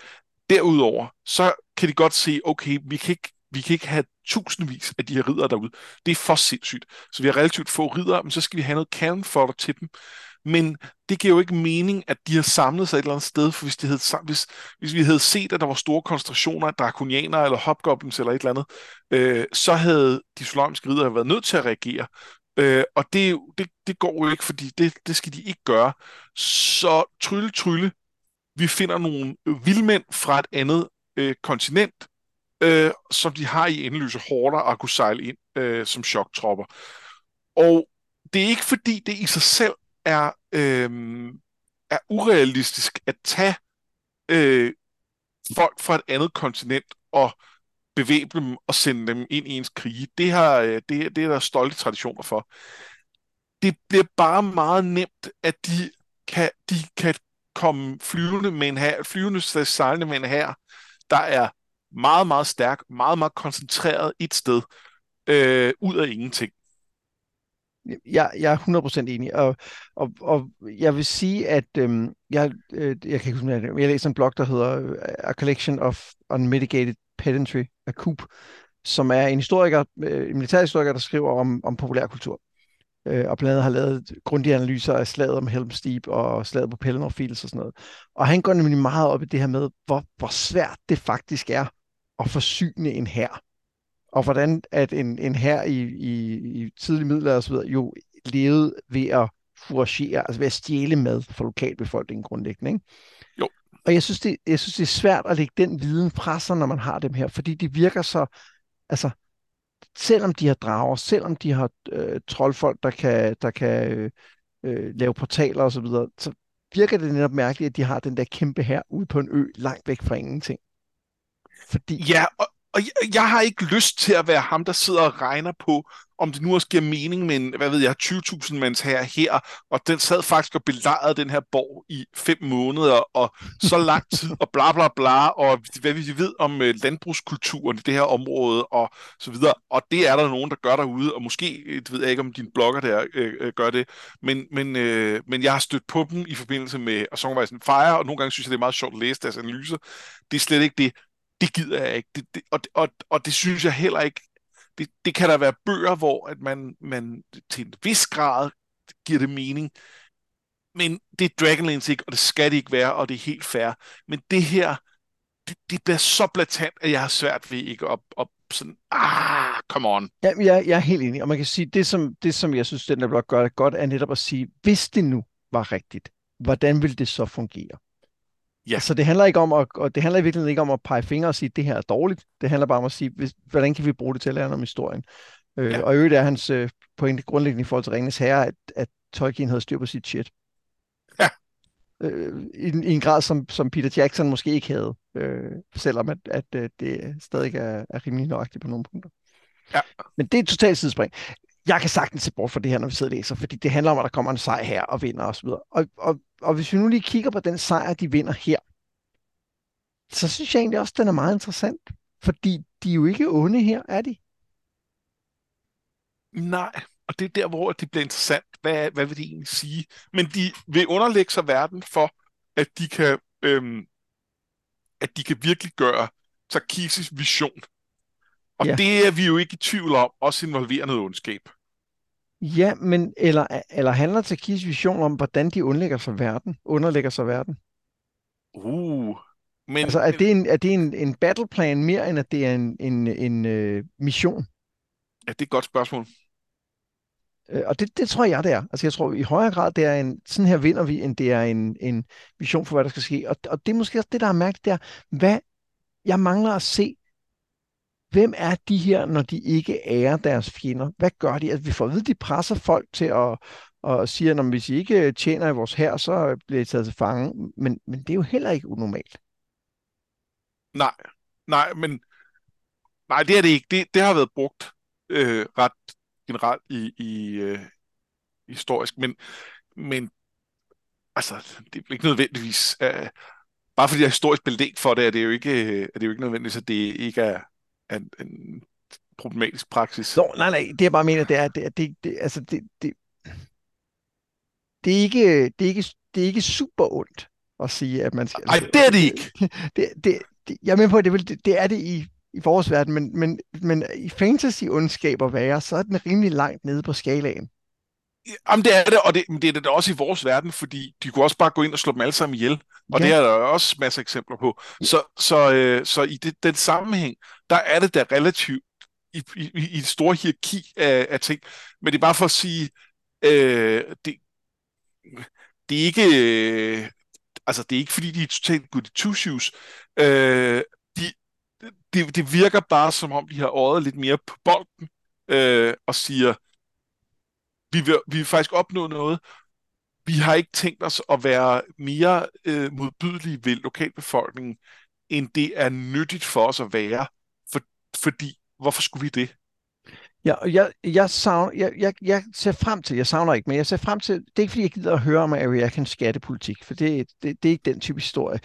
Derudover, så kan de godt se, okay, vi kan ikke vi kan ikke have tusindvis af de her ridere derude. Det er for sindssygt. Så vi har relativt få ridere, men så skal vi have noget cannon fodder til dem. Men det giver jo ikke mening, at de har samlet sig et eller andet sted, for hvis, de havde, hvis, hvis vi havde set, at der var store koncentrationer af drakonianer eller hobgoblins eller et eller andet, øh, så havde de solamiske ridere været nødt til at reagere. Øh, og det, det, det går jo ikke, fordi det, det skal de ikke gøre. Så trylle, trylle, vi finder nogle vildmænd fra et andet øh, kontinent, øh, som de har i endeløse hårder at kunne sejle ind øh, som choktropper. Og det er ikke fordi, det i sig selv er, øh, er urealistisk at tage øh, folk fra et andet kontinent og bevæbne dem og sende dem ind i ens krige. Det, har, øh, det, det er der stolte traditioner for. Det bliver bare meget nemt, at de kan, de kan komme flyvende med en her, flyvende sejlende med en her, der er meget, meget stærk, meget, meget koncentreret et sted, øh, ud af ingenting. Jeg, jeg er 100% enig, og, og, og jeg vil sige, at øhm, jeg, øh, jeg kan ikke huske, jeg læser en blog, der hedder øh, A Collection of Unmitigated Pedantry af Coop, som er en historiker, øh, en militærhistoriker, der skriver om, om populærkultur. Øh, og blandt andet har lavet grundige analyser af slaget om Helm's Deep og slaget på Pelennor Fields og sådan noget. Og han går nemlig meget op i det her med, hvor, hvor svært det faktisk er at forsyne en hær og hvordan at en, en her i, i, i tidlig middelalder videre, jo levede ved at foragere, altså ved at stjæle mad for lokalbefolkningen grundlæggende. Ikke? Jo. Og jeg synes, det, jeg synes, det er svært at lægge den viden fra sig, når man har dem her, fordi de virker så, altså, selvom de har drager, selvom de har øh, troldfolk, der kan, der kan øh, øh, lave portaler og så videre, så virker det netop mærkeligt, at de har den der kæmpe her ude på en ø, langt væk fra ingenting. Fordi... Ja, og, og jeg, jeg har ikke lyst til at være ham, der sidder og regner på, om det nu også giver mening med en, hvad ved jeg, 20.000 mands her her, og den sad faktisk og belejrede den her borg i fem måneder, og så lang tid, og bla bla bla, og hvad vi ved om øh, landbrugskulturen i det her område, og så videre. Og det er der nogen, der gør derude, og måske, øh, det ved jeg ikke, om dine blogger der øh, øh, gør det, men, men, øh, men jeg har stødt på dem i forbindelse med og of Ice and Fire, og nogle gange synes jeg, det er meget sjovt at læse deres analyser. Det er slet ikke det det gider jeg ikke. Det, det, og, og, og det synes jeg heller ikke. Det, det kan der være bøger, hvor at man, man til en vis grad giver det mening. Men det er Dragonlance ikke, og det skal det ikke være, og det er helt fair. Men det her, det, det bliver så blatant, at jeg har svært ved ikke at, at sådan, ah, come on. Ja, jeg, jeg er helt enig, og man kan sige, det som, det som jeg synes, den der blog gør det godt, er netop at sige, hvis det nu var rigtigt, hvordan ville det så fungere? Ja. Så det handler ikke om at, og det handler i virkeligheden ikke om at pege fingre og sige, at det her er dårligt. Det handler bare om at sige, hvis, hvordan kan vi bruge det til at lære om historien. Øh, ja. Og i øvrigt er hans øh, pointe grundlæggende i forhold til Ringens Herre, at, at Tolkien havde styr på sit shit. Ja. Øh, i, I en grad, som, som Peter Jackson måske ikke havde, øh, selvom at, at øh, det stadig er, er rimelig nøjagtigt på nogle punkter. Ja. Men det er et totalt sidespring jeg kan sagtens se bort fra det her, når vi sidder og læser, fordi det handler om, at der kommer en sejr her og vinder osv. Og, og, og, og hvis vi nu lige kigger på den sejr, de vinder her, så synes jeg egentlig også, at den er meget interessant. Fordi de er jo ikke onde her, er de? Nej, og det er der, hvor det bliver interessant. Hvad, hvad vil de egentlig sige? Men de vil underlægge sig verden for, at de kan, øhm, at de kan virkelig gøre Sarkisis vision. Og ja. det er vi jo ikke i tvivl om, også involverer noget ondskab. Ja, men eller, eller handler Takis vision om, hvordan de underlægger sig verden? Underlægger sig verden? Uh, men... Altså, er det, en, er det en, en battleplan mere, end at det er en, en, en uh, mission? Ja, det er et godt spørgsmål. Uh, og det, det tror jeg, det er. Altså, jeg tror i højere grad, det er en, sådan her vinder vi, end det er en, en vision for, hvad der skal ske. Og, og det er måske også det, der er mærkeligt, det er, hvad jeg mangler at se, hvem er de her, når de ikke ærer deres fjender? Hvad gør de? Altså, vi får at vide, de presser folk til at og siger, at hvis I ikke øh, tjener i vores her, så øh, bliver I taget til fange. Men, men det er jo heller ikke unormalt. Nej, nej, men nej, det er det ikke. Det, det har været brugt øh, ret generelt i, i øh, historisk, men, men altså, det er ikke nødvendigvis... Øh, bare fordi jeg er historisk belæg for det, er det jo ikke, øh, er det jo ikke nødvendigt, at det ikke er, en, en problematisk praksis. Nå, nej, nej, det jeg bare mener, det er, det, det, det, altså, det, det, det, er ikke, det, er ikke, det er ikke super ondt at sige, at man skal... Nej, det er det ikke! [laughs] Det, det, det, jeg er med på, at det, det, det er det i, i vores verden, men, men, men i fantasy-ondskaber være, så er den rimelig langt nede på skalaen. Jamen det er det, og det, men det er det også i vores verden, fordi de kunne også bare gå ind og slå dem alle sammen ihjel. Og ja. det er der også masser af eksempler på. Så, så, øh, så i det, den sammenhæng, der er det da relativt i, i, i et stort hierarki af, af ting. Men det er bare for at sige, øh, det, det er ikke... Øh, altså, det er ikke fordi, de er totalt good two shoes. Øh, de, det, det virker bare som om, de har øjet lidt mere på bolden øh, og siger, vi vil, vi vil faktisk opnå noget. Vi har ikke tænkt os at være mere øh, modbydelige ved lokalbefolkningen, end det er nyttigt for os at være. For, fordi, hvorfor skulle vi det? Ja, jeg, jeg, savner, jeg, jeg, jeg ser frem til, jeg savner ikke, men jeg ser frem til, det er ikke fordi, jeg gider at høre om Amerikans skattepolitik, for det, det, det er ikke den type historie.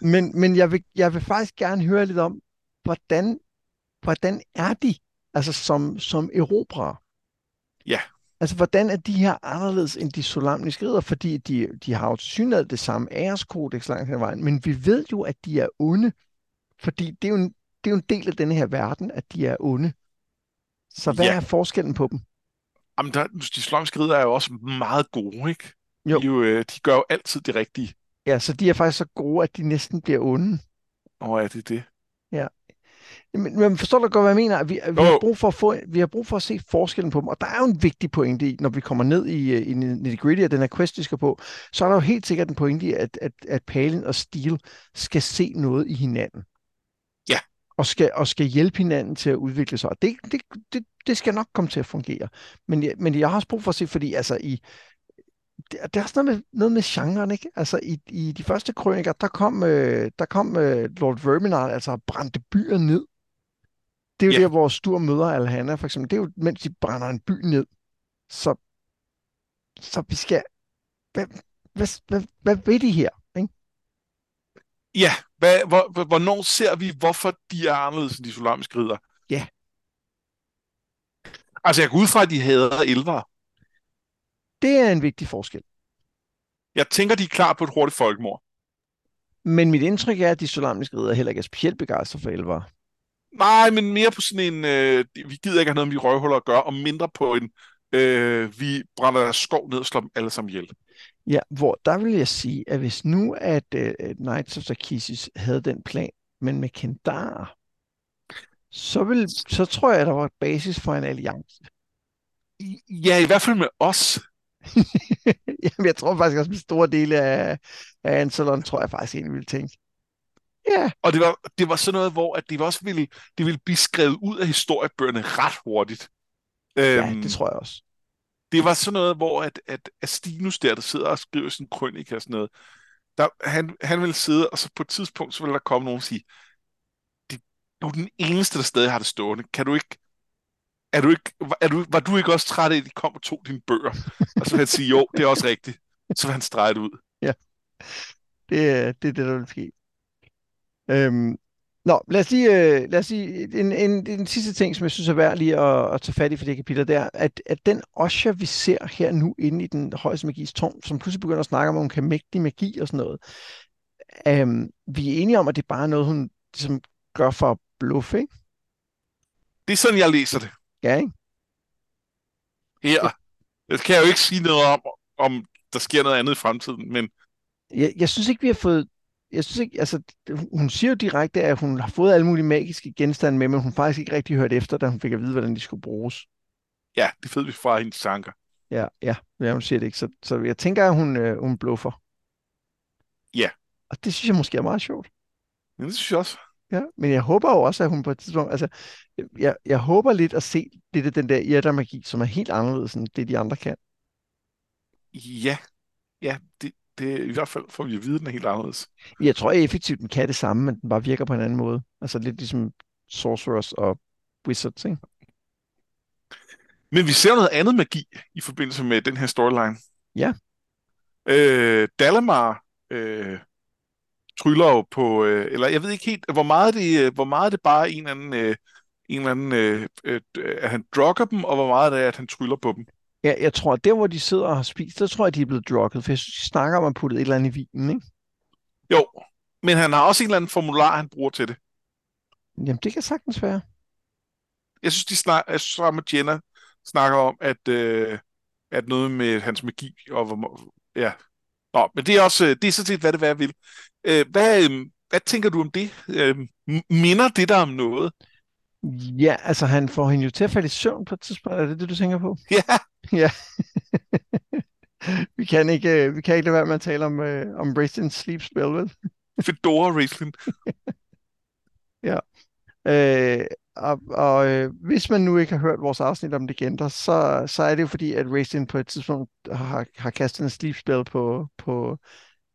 Men, men jeg, vil, jeg vil faktisk gerne høre lidt om, hvordan, hvordan er de, altså som, som erobrere? Ja. Altså, hvordan er de her anderledes end de solamniske ridder? Fordi de, de har jo synligheden det samme æreskodex langt hen ad vejen, men vi ved jo, at de er onde, fordi det er jo en, det er jo en del af denne her verden, at de er onde. Så hvad Ja. er forskellen på dem? Jamen, der, de slømske ridder er jo også meget gode, ikke? Jo. De, jo, øh, de gør jo altid det rigtige. Ja, så de er faktisk så gode, at de næsten bliver onde. Og er det det? Men, men forstår du godt, hvad jeg mener? Vi, vi, har brug for at få, vi har brug for at se forskellen på dem, og der er jo en vigtig pointe i, når vi kommer ned i, øh, i nitty-gritty af den her quest, vi skal på, så er der jo helt sikkert en pointe i, at, at, at Palin og Steel skal se noget i hinanden. Ja. Og skal, og skal hjælpe hinanden til at udvikle sig. Og det, det, det, det skal nok komme til at fungere. Men, jeg- men jeg har også brug for at se, fordi altså i, det, der er også noget med, noget med genren, ikke? Altså i, i de første krøniker, der kom, øh, der kom øh, Lord Verminard, altså og brændte byer ned. Det er jo Ja. der, hvor Stur møder Alhanna, for eksempel. Det er jo, mens de brænder en by ned. Så, så vi skal... Hvad, hvad, hvad, hvad ved de her? Ikke? Ja, hvad, hvor, hvor- hvornår ser vi, hvorfor de er anderledes end de solamiske ridder? Ja. Altså, jeg går ud fra, at de hader elver. Det er en vigtig forskel. Jeg tænker, de er klar på et hurtigt folkemord. Men mit indtryk er, at de solamniske ridder heller ikke er specielt begejstrede for elver. Nej, men mere på sådan en, øh, vi gider ikke have noget med de røvhuller at gøre, og mindre på en, øh, vi brænder deres skov ned og slår dem alle sammen ihjel. Ja, hvor der vil jeg sige, at hvis nu at uh, Knights of Sarkissis havde den plan, men med Kendar, så, vil, så tror jeg, at der var et basis for en alliance. I- Ja, i hvert fald med os. [laughs] Jamen, jeg tror faktisk også, at store dele af, af Ansalon, tror jeg faktisk egentlig ville tænke. Ja, Og det var, det var sådan noget, hvor at det også ville, det ville blive skrevet ud af historiebøgerne ret hurtigt. ja, Øhm, det tror jeg også. det var sådan noget, hvor at, at Astinus der, der sidder og skriver sin krønik og sådan noget, der, han, han ville sidde, og så på et tidspunkt, så ville der komme nogen og sige, "Det- du er den eneste, der stadig har det stående. Kan du ikke, er du ikke, er du, var du ikke også træt af, at de kom og tog dine bøger? Og så vil han sige, jo, det er også rigtigt. Så vil han strege det ud. Det, er- det er det, der vil ske. Øhm, nå, lad os lige, øh, lad os lige en, en, en sidste ting, som jeg synes er værd lige at, at tage fat i for det kapitel, det er, at, at den Osha, vi ser her nu inde i den højeste magis tårn, som pludselig begynder at snakke om, at hun kan mægtig magi og sådan noget, øhm, vi er enige om, at det bare er noget, hun ligesom gør for at bluffe, ikke? Det er sådan, jeg læser det. Ja, ikke? Her. Det kan jeg jo ikke sige noget om, om der sker noget andet i fremtiden, men Jeg, jeg synes ikke, vi har fået... Jeg synes ikke, altså, hun siger jo direkte, at hun har fået alle mulige magiske genstande med, men hun faktisk ikke rigtig hørt efter, da hun fik at vide, hvordan de skulle bruges. ja, det ved vi fra hendes tanker. Ja, ja, ja hun siger det ikke. Så, så jeg tænker, at hun, øh, hun bluffer. Ja. Og det synes jeg måske er meget sjovt. Men det synes jeg også. Ja, men jeg håber jo også, at hun på et tidspunkt... Altså, jeg, jeg håber lidt at se lidt af den der irter-magi, som er helt anderledes end det, de andre kan. Ja, ja, det, det i hvert fald får vi at vide, den er helt anderledes. Jeg tror effektivt, den kan det samme, men den bare virker på en anden måde. Altså lidt ligesom Sorcerers og Wizards, ikke? Men vi ser noget andet magi i forbindelse med den her storyline. Ja. Øh, Dalamar øh, tryller jo på, øh, eller jeg ved ikke helt, hvor meget det, øh, hvor meget det bare er en eller anden, øh, en eller anden øh, øh, at han drugger dem, og hvor meget det er, at han tryller på dem. Ja, jeg tror, at der, hvor de sidder og har spist, der tror jeg, de er blevet drukket, for jeg synes, de snakker om at putte et eller andet i vinen, ikke? Jo, men han har også en eller anden formular, han bruger til det. Jamen, det kan sagtens være. Jeg synes, de snak, jeg synes, med Jenna snakker om, at, øh, at noget med hans magi, og hvor, ja. Nå, men det er også, øh, det er sådan set, hvad det hvad vil. Øh, hvad, øh, hvad tænker du om det? Øh, minder det der om noget? Ja, altså han får hende jo til at falde i søvn på et tidspunkt. Er det det, du tænker på? Ja, [laughs] Ja. [laughs] vi, kan ikke, øh, vi kan ikke lade være med at tale om, øh, om Racing Sleep Spell, vel? [laughs] Fedora Raistlin. Øh, og og øh, hvis man nu ikke har hørt vores afsnit om legender, så, så er det jo fordi, at Racing på et tidspunkt har, har kastet en sleep spell på, på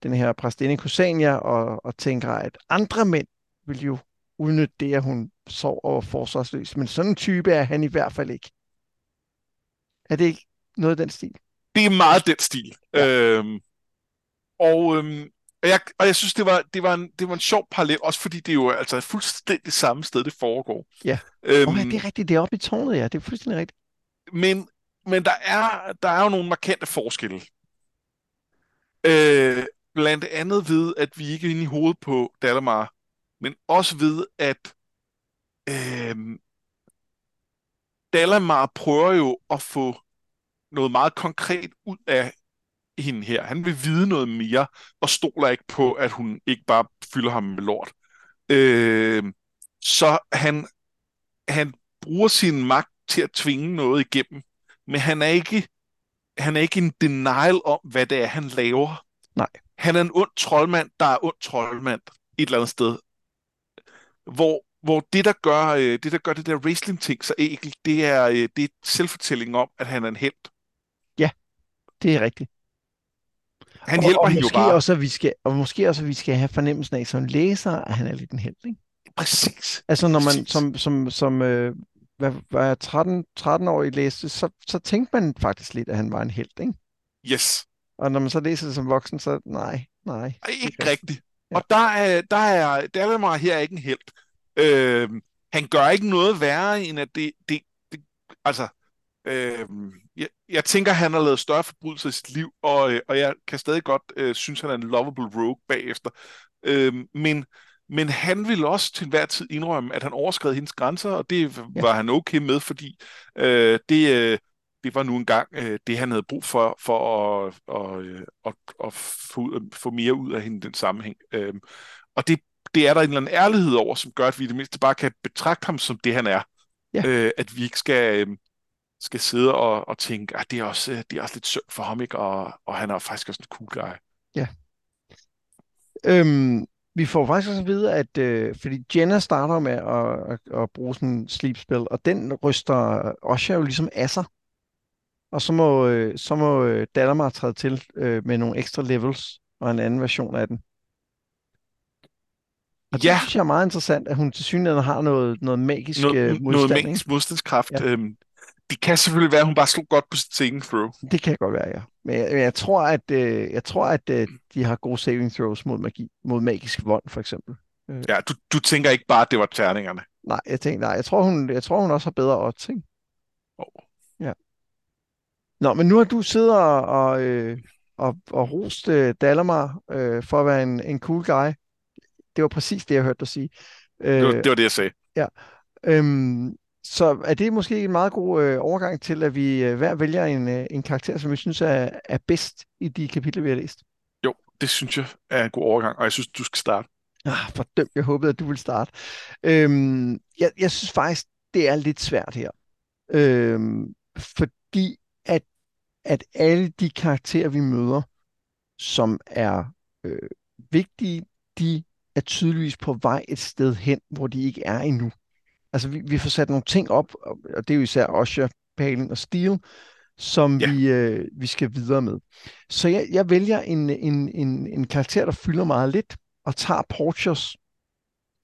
den her præstinde Kusania, og, og tænker, at andre mænd vil jo udnytte det, at hun sover og forsvarsløs. Men sådan en type er han i hvert fald ikke. Er det ikke noget af den stil? Det er meget den stil. Ja. Øhm, og, øhm, og, jeg, og jeg synes, det var, det, var en, det var en sjov parallel, også fordi det er jo altså fuldstændig samme sted, det foregår. Ja, øhm, oh, ja det er rigtigt. Det er oppe i tårnet, ja. Det er fuldstændig rigtigt. Men, men der, er, der er jo nogle markante forskelle. Øh, blandt andet ved, at vi ikke er inde i hovedet på Dalamar, men også ved, at øh, Dalamar prøver jo at få noget meget konkret ud af hende her. Han vil vide noget mere, og stoler ikke på, at hun ikke bare fylder ham med lort. Øh, så han, han bruger sin magt til at tvinge noget igennem, men han er ikke han er ikke en denial om, hvad det er, han laver. Nej. Han er en ond troldmand, der er ond troldmand et eller andet sted. Hvor, hvor det, der gør, øh, det, der gør det der wrestling-ting så enkelt, det er, øh, det er selvfortælling om, at han er en held. Ja, det er rigtigt. Han hjælper og, og hende jo bare. Også, at vi skal, og måske også, at vi skal have fornemmelsen af som læser, at han er lidt en held, ikke? Præcis. Altså, når man Præcis. som, som, som øh, hvad, hvad 13, 13-årig læste, så, så tænkte man faktisk lidt, at han var en held, ikke? Yes. Og når man så læser det som voksen, så nej, nej. Ej, ikke rigtigt. Ja. Og der er, der er Dalamar her ikke en held. Øh, han gør ikke noget værre, end at det, det, det altså, øh, jeg, jeg tænker, han har lavet større forbrydelser i sit liv, og, øh, og jeg kan stadig godt øh, synes, han er en lovable rogue bagefter. Øh, men, men han vil også til enhver tid indrømme, at han overskred hendes grænser, og det Ja. var han okay med, fordi øh, det, øh, det var nu engang øh, det, han havde brug for, for at, og, at, at få, få mere ud af hende i den sammenhæng. Øh, og det, det er der en eller anden ærlighed over, som gør, at vi i det mindste bare kan betragte ham som det, han er. Ja. Øh, at vi ikke skal, øh, skal sidde og, og tænke, at det er også, øh, det er også lidt synd for ham, ikke? Og, og han er faktisk også en cool guy. Øhm, vi får faktisk også at vide, at øh, fordi Jenna starter med at, at, at bruge sådan en sleep spell, og den ryster Osha jo ligesom af sig. Og så må, øh, så må øh, Dalamar træde til øh, med nogle ekstra levels og en anden version af den. Og det Ja. synes jeg er meget interessant, at hun til synligheden har noget, noget magisk Noget, øh, noget modstand. ikke? magisk modstandskraft. Ja. Øhm, det kan selvfølgelig være, at hun bare slog godt på sit saving throw. Det kan godt være, ja. Men jeg, men jeg tror, at, øh, jeg tror, at øh, de har gode saving throws mod magi, mod magisk vold, for eksempel. Ja, du, du tænker ikke bare, at det var terningerne. Nej, jeg tænker, nej, jeg tror, hun, jeg tror, hun også har bedre odds, ikke? Oh. Ja. Nå, men nu har du siddet og, og, øh, og, og rost øh, Dalamar øh, for at være en, en cool guy. Det var præcis det, jeg hørte dig sige. Øh, Det, var, det var det, jeg sagde. øhm, så er det måske en meget god øh, overgang til, at vi øh, hver vælger en, øh, en karakter, som vi synes er, er bedst i de kapitler, vi har læst. Jo, det synes jeg er en god overgang, og jeg synes, du skal starte. Ah, fordømt, jeg håbede, at du ville starte. Øhm, jeg, jeg synes faktisk, det er lidt svært her. Øhm, fordi at, alle de karakterer, vi møder, som er øh, vigtige, de er tydeligvis på vej et sted hen, hvor de ikke er endnu. Altså, vi, vi får sat nogle ting op, og det er jo især Osher, Palin og Steel, som Ja. vi, øh, vi skal videre med. Så jeg, jeg vælger en, en, en, en karakter, der fylder meget lidt, og tager Portios,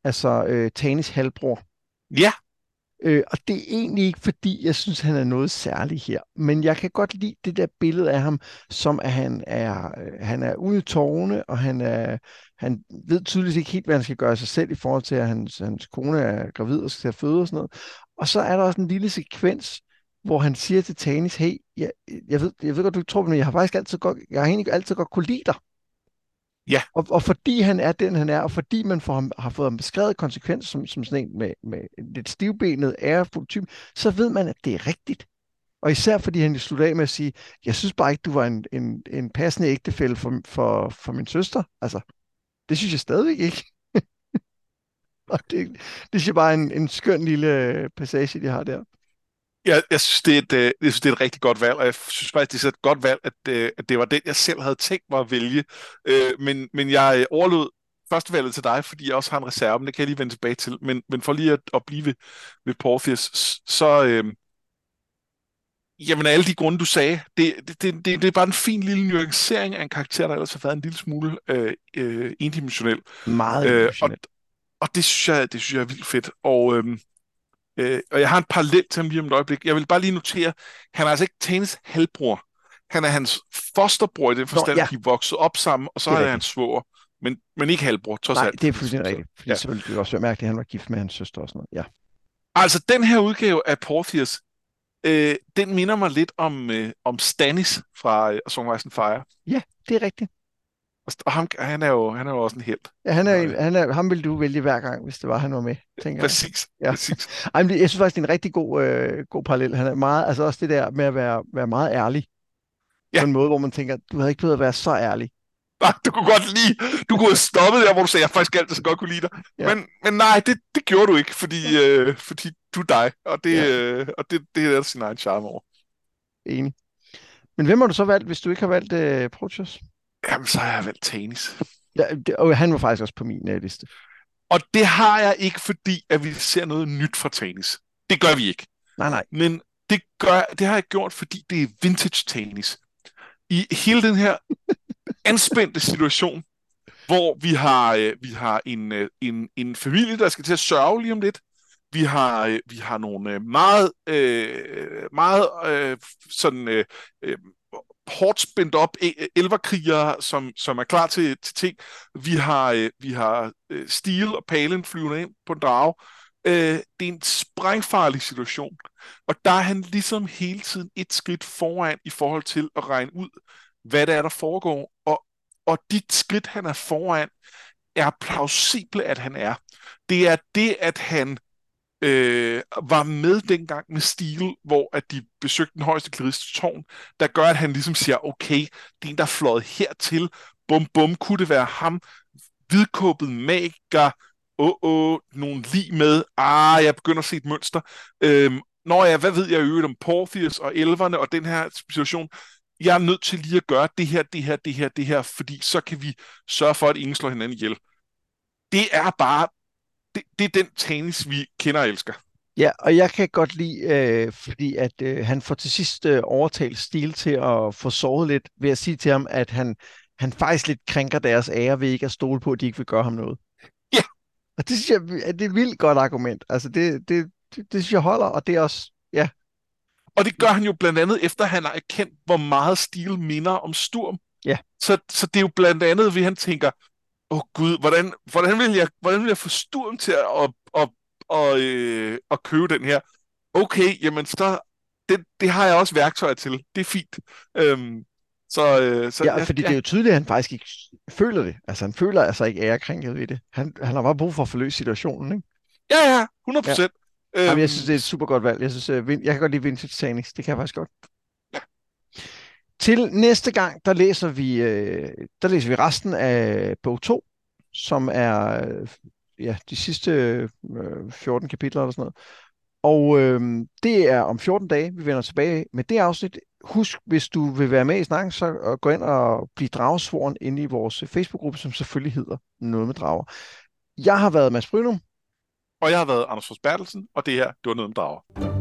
altså øh, Tanis halvbror. Ja, Øh, og det er egentlig ikke, fordi jeg synes, han er noget særligt her. Men jeg kan godt lide det der billede af ham, som at han er, øh, han er ude i tårne, og han, er, han ved tydeligvis ikke helt, hvad han skal gøre sig selv i forhold til, at hans, hans kone er gravid og skal til at føde og sådan noget. Og så er der også en lille sekvens, hvor han siger til Tanis, hey, jeg, jeg, ved, jeg ved godt, du ikke tror på det, men jeg har faktisk altid godt, jeg har egentlig altid godt kunne lide dig. Ja. Og, og fordi han er den, han er, og fordi man får ham, har fået ham beskrevet konsekvens som, som sådan en med, med lidt stivbenet, ærefuld type, så ved man, at det er rigtigt. Og især fordi han slutter af med at sige, jeg synes bare ikke, du var en, en, en passende ægtefælle for, for, for min søster. Altså, det synes jeg stadigvæk ikke. [laughs] og det, det synes jeg bare er en, en skøn lille passage, de har der jeg, jeg, synes, det er et, øh, jeg synes, det er et rigtig godt valg, og jeg synes faktisk, det er et godt valg, at, øh, at det var den, jeg selv havde tænkt mig at vælge. Øh, men, men jeg øh, overlod førstevalget til dig, fordi jeg også har en reserve, men det kan jeg lige vende tilbage til. Men, men for lige at, at blive ved, ved Portheus, s- så... Øh, Jamen, alle de grunde, du sagde, det, det, det, det, er bare en fin lille nuancering af en karakter, der ellers har været en lille smule øh, øh, endimensionel. Meget Øh, og, og det synes jeg, det synes jeg er vildt fedt. Og, øhm, Øh, og jeg har en parallel til ham lige om et øjeblik. Jeg vil bare lige notere, han er altså ikke Tanis halvbror. Han er hans fosterbror i den forstand, ja. at de vokset op sammen, og så er, er hans svoger. Men, men ikke halvbror, trods Nej, alt. det er fuldstændig rigtigt. Fordi ja. så ville det også være mærkeligt, at han var gift med hans søster og sådan noget. Ja. Altså, den her udgave af Portheus, øh, den minder mig lidt om, øh, om Stannis fra øh, Song Rise Fire. Ja, det er rigtigt. Og ham, han, er jo, han er jo også en held. Ja, han er, en, han er, ham ville du vælge hver gang, hvis det var, han var med, tænker præcis, jeg. Ja. præcis. Ej, men jeg synes faktisk, det er en rigtig god, øh, god parallel. Han er meget, altså også det der med at være, være meget ærlig. Ja. På en måde, hvor man tænker, du havde ikke behøvet at være så ærlig. Nej, du kunne godt lide, du kunne have stoppet der, hvor du sagde, jeg faktisk altid så godt kunne lide dig. Ja. Men, men nej, det, det gjorde du ikke, fordi, øh, fordi du er dig, og det, ja. øh, og det, det er der sin egen charme over. Enig. Men hvem har du så valgt, hvis du ikke har valgt øh, Proteus? Jamen, så har jeg valgt Tanis. Ja, det, og han var faktisk også på min uh, liste. Og det har jeg ikke, fordi at vi ser noget nyt fra Tanis. Det gør vi ikke. Nej, nej. Men det, gør, det har jeg gjort, fordi det er vintage Tanis. I hele den her [laughs] anspændte situation, hvor vi har, øh, vi har en, øh, en, en familie, der skal til at sørge lige om lidt. Vi har, øh, vi har nogle meget, øh, meget øh, sådan øh, hårdt spændt op e- e- elverkrigere, som, som er klar til, til ting. Vi har, øh, vi har øh, Steel og Palen flyvende ind på en drage. Øh, det er en sprængfarlig situation. Og der er han ligesom hele tiden et skridt foran i forhold til at regne ud, hvad det er, der foregår. Og, og dit skridt, han er foran, er plausible, at han er. Det er det, at han øh, var med dengang med Steel, hvor at de besøgte den højeste klarist tårn, der gør, at han ligesom siger, okay, det er en, der er fløjet hertil, bum bum, kunne det være ham, hvidkåbet magiker, åh, åh, nogen lige med, ah, jeg begynder at se et mønster. Øhm, Nå ja, hvad ved jeg øvrigt om Portheus og elverne og den her situation? Jeg er nødt til lige at gøre det her, det her, det her, det her, fordi så kan vi sørge for, at ingen slår hinanden ihjel. Det er bare det, det er den tennis, vi kender og elsker. Ja, og jeg kan godt lide, øh, fordi at øh, han får til sidst øh, overtalt Stil til at få såret lidt ved at sige til ham, at han, han faktisk lidt krænker deres ære ved ikke at stole på, at de ikke vil gøre ham noget. Ja. Og det synes jeg, at det er et vildt godt argument. Altså det, det, det, det synes jeg holder, og det er også, ja. Og det gør han jo blandt andet, efter han har erkendt, hvor meget Stil minder om Sturm. Ja. Så, så det er jo blandt andet, ved han tænker, åh oh, gud, hvordan, hvordan, vil jeg, hvordan vil jeg få Sturm til at, at, at, at, øh, at købe den her? Okay, jamen så, det, det har jeg også værktøjer til. Det er fint. Øhm, så, øh, så, ja, fordi ja. det er jo tydeligt, at han faktisk ikke føler det. Altså, han føler altså ikke ærekrænket ved det. Han, han har bare brug for at forløse situationen, ikke? Ja, ja, 100 procent. Ja. Øhm, Jamen, jeg synes, det er et super godt valg. Jeg, synes, øh, jeg kan godt lide Vintage Sanix. Det kan jeg faktisk godt. Til næste gang, der læser vi, øh, der læser vi resten af bog 2, som er ja, de sidste øh, 14 kapitler eller sådan noget. Og øh, det er om 14 dage, vi vender tilbage med det afsnit. Husk, hvis du vil være med i snakken, så øh, gå ind og bliv dragesvoren inde i vores Facebook-gruppe, som selvfølgelig hedder Noget med Drager. Jeg har været Mads Brynum. Og jeg har været Anders Fors Bertelsen, og det her, det var Noget med Drager.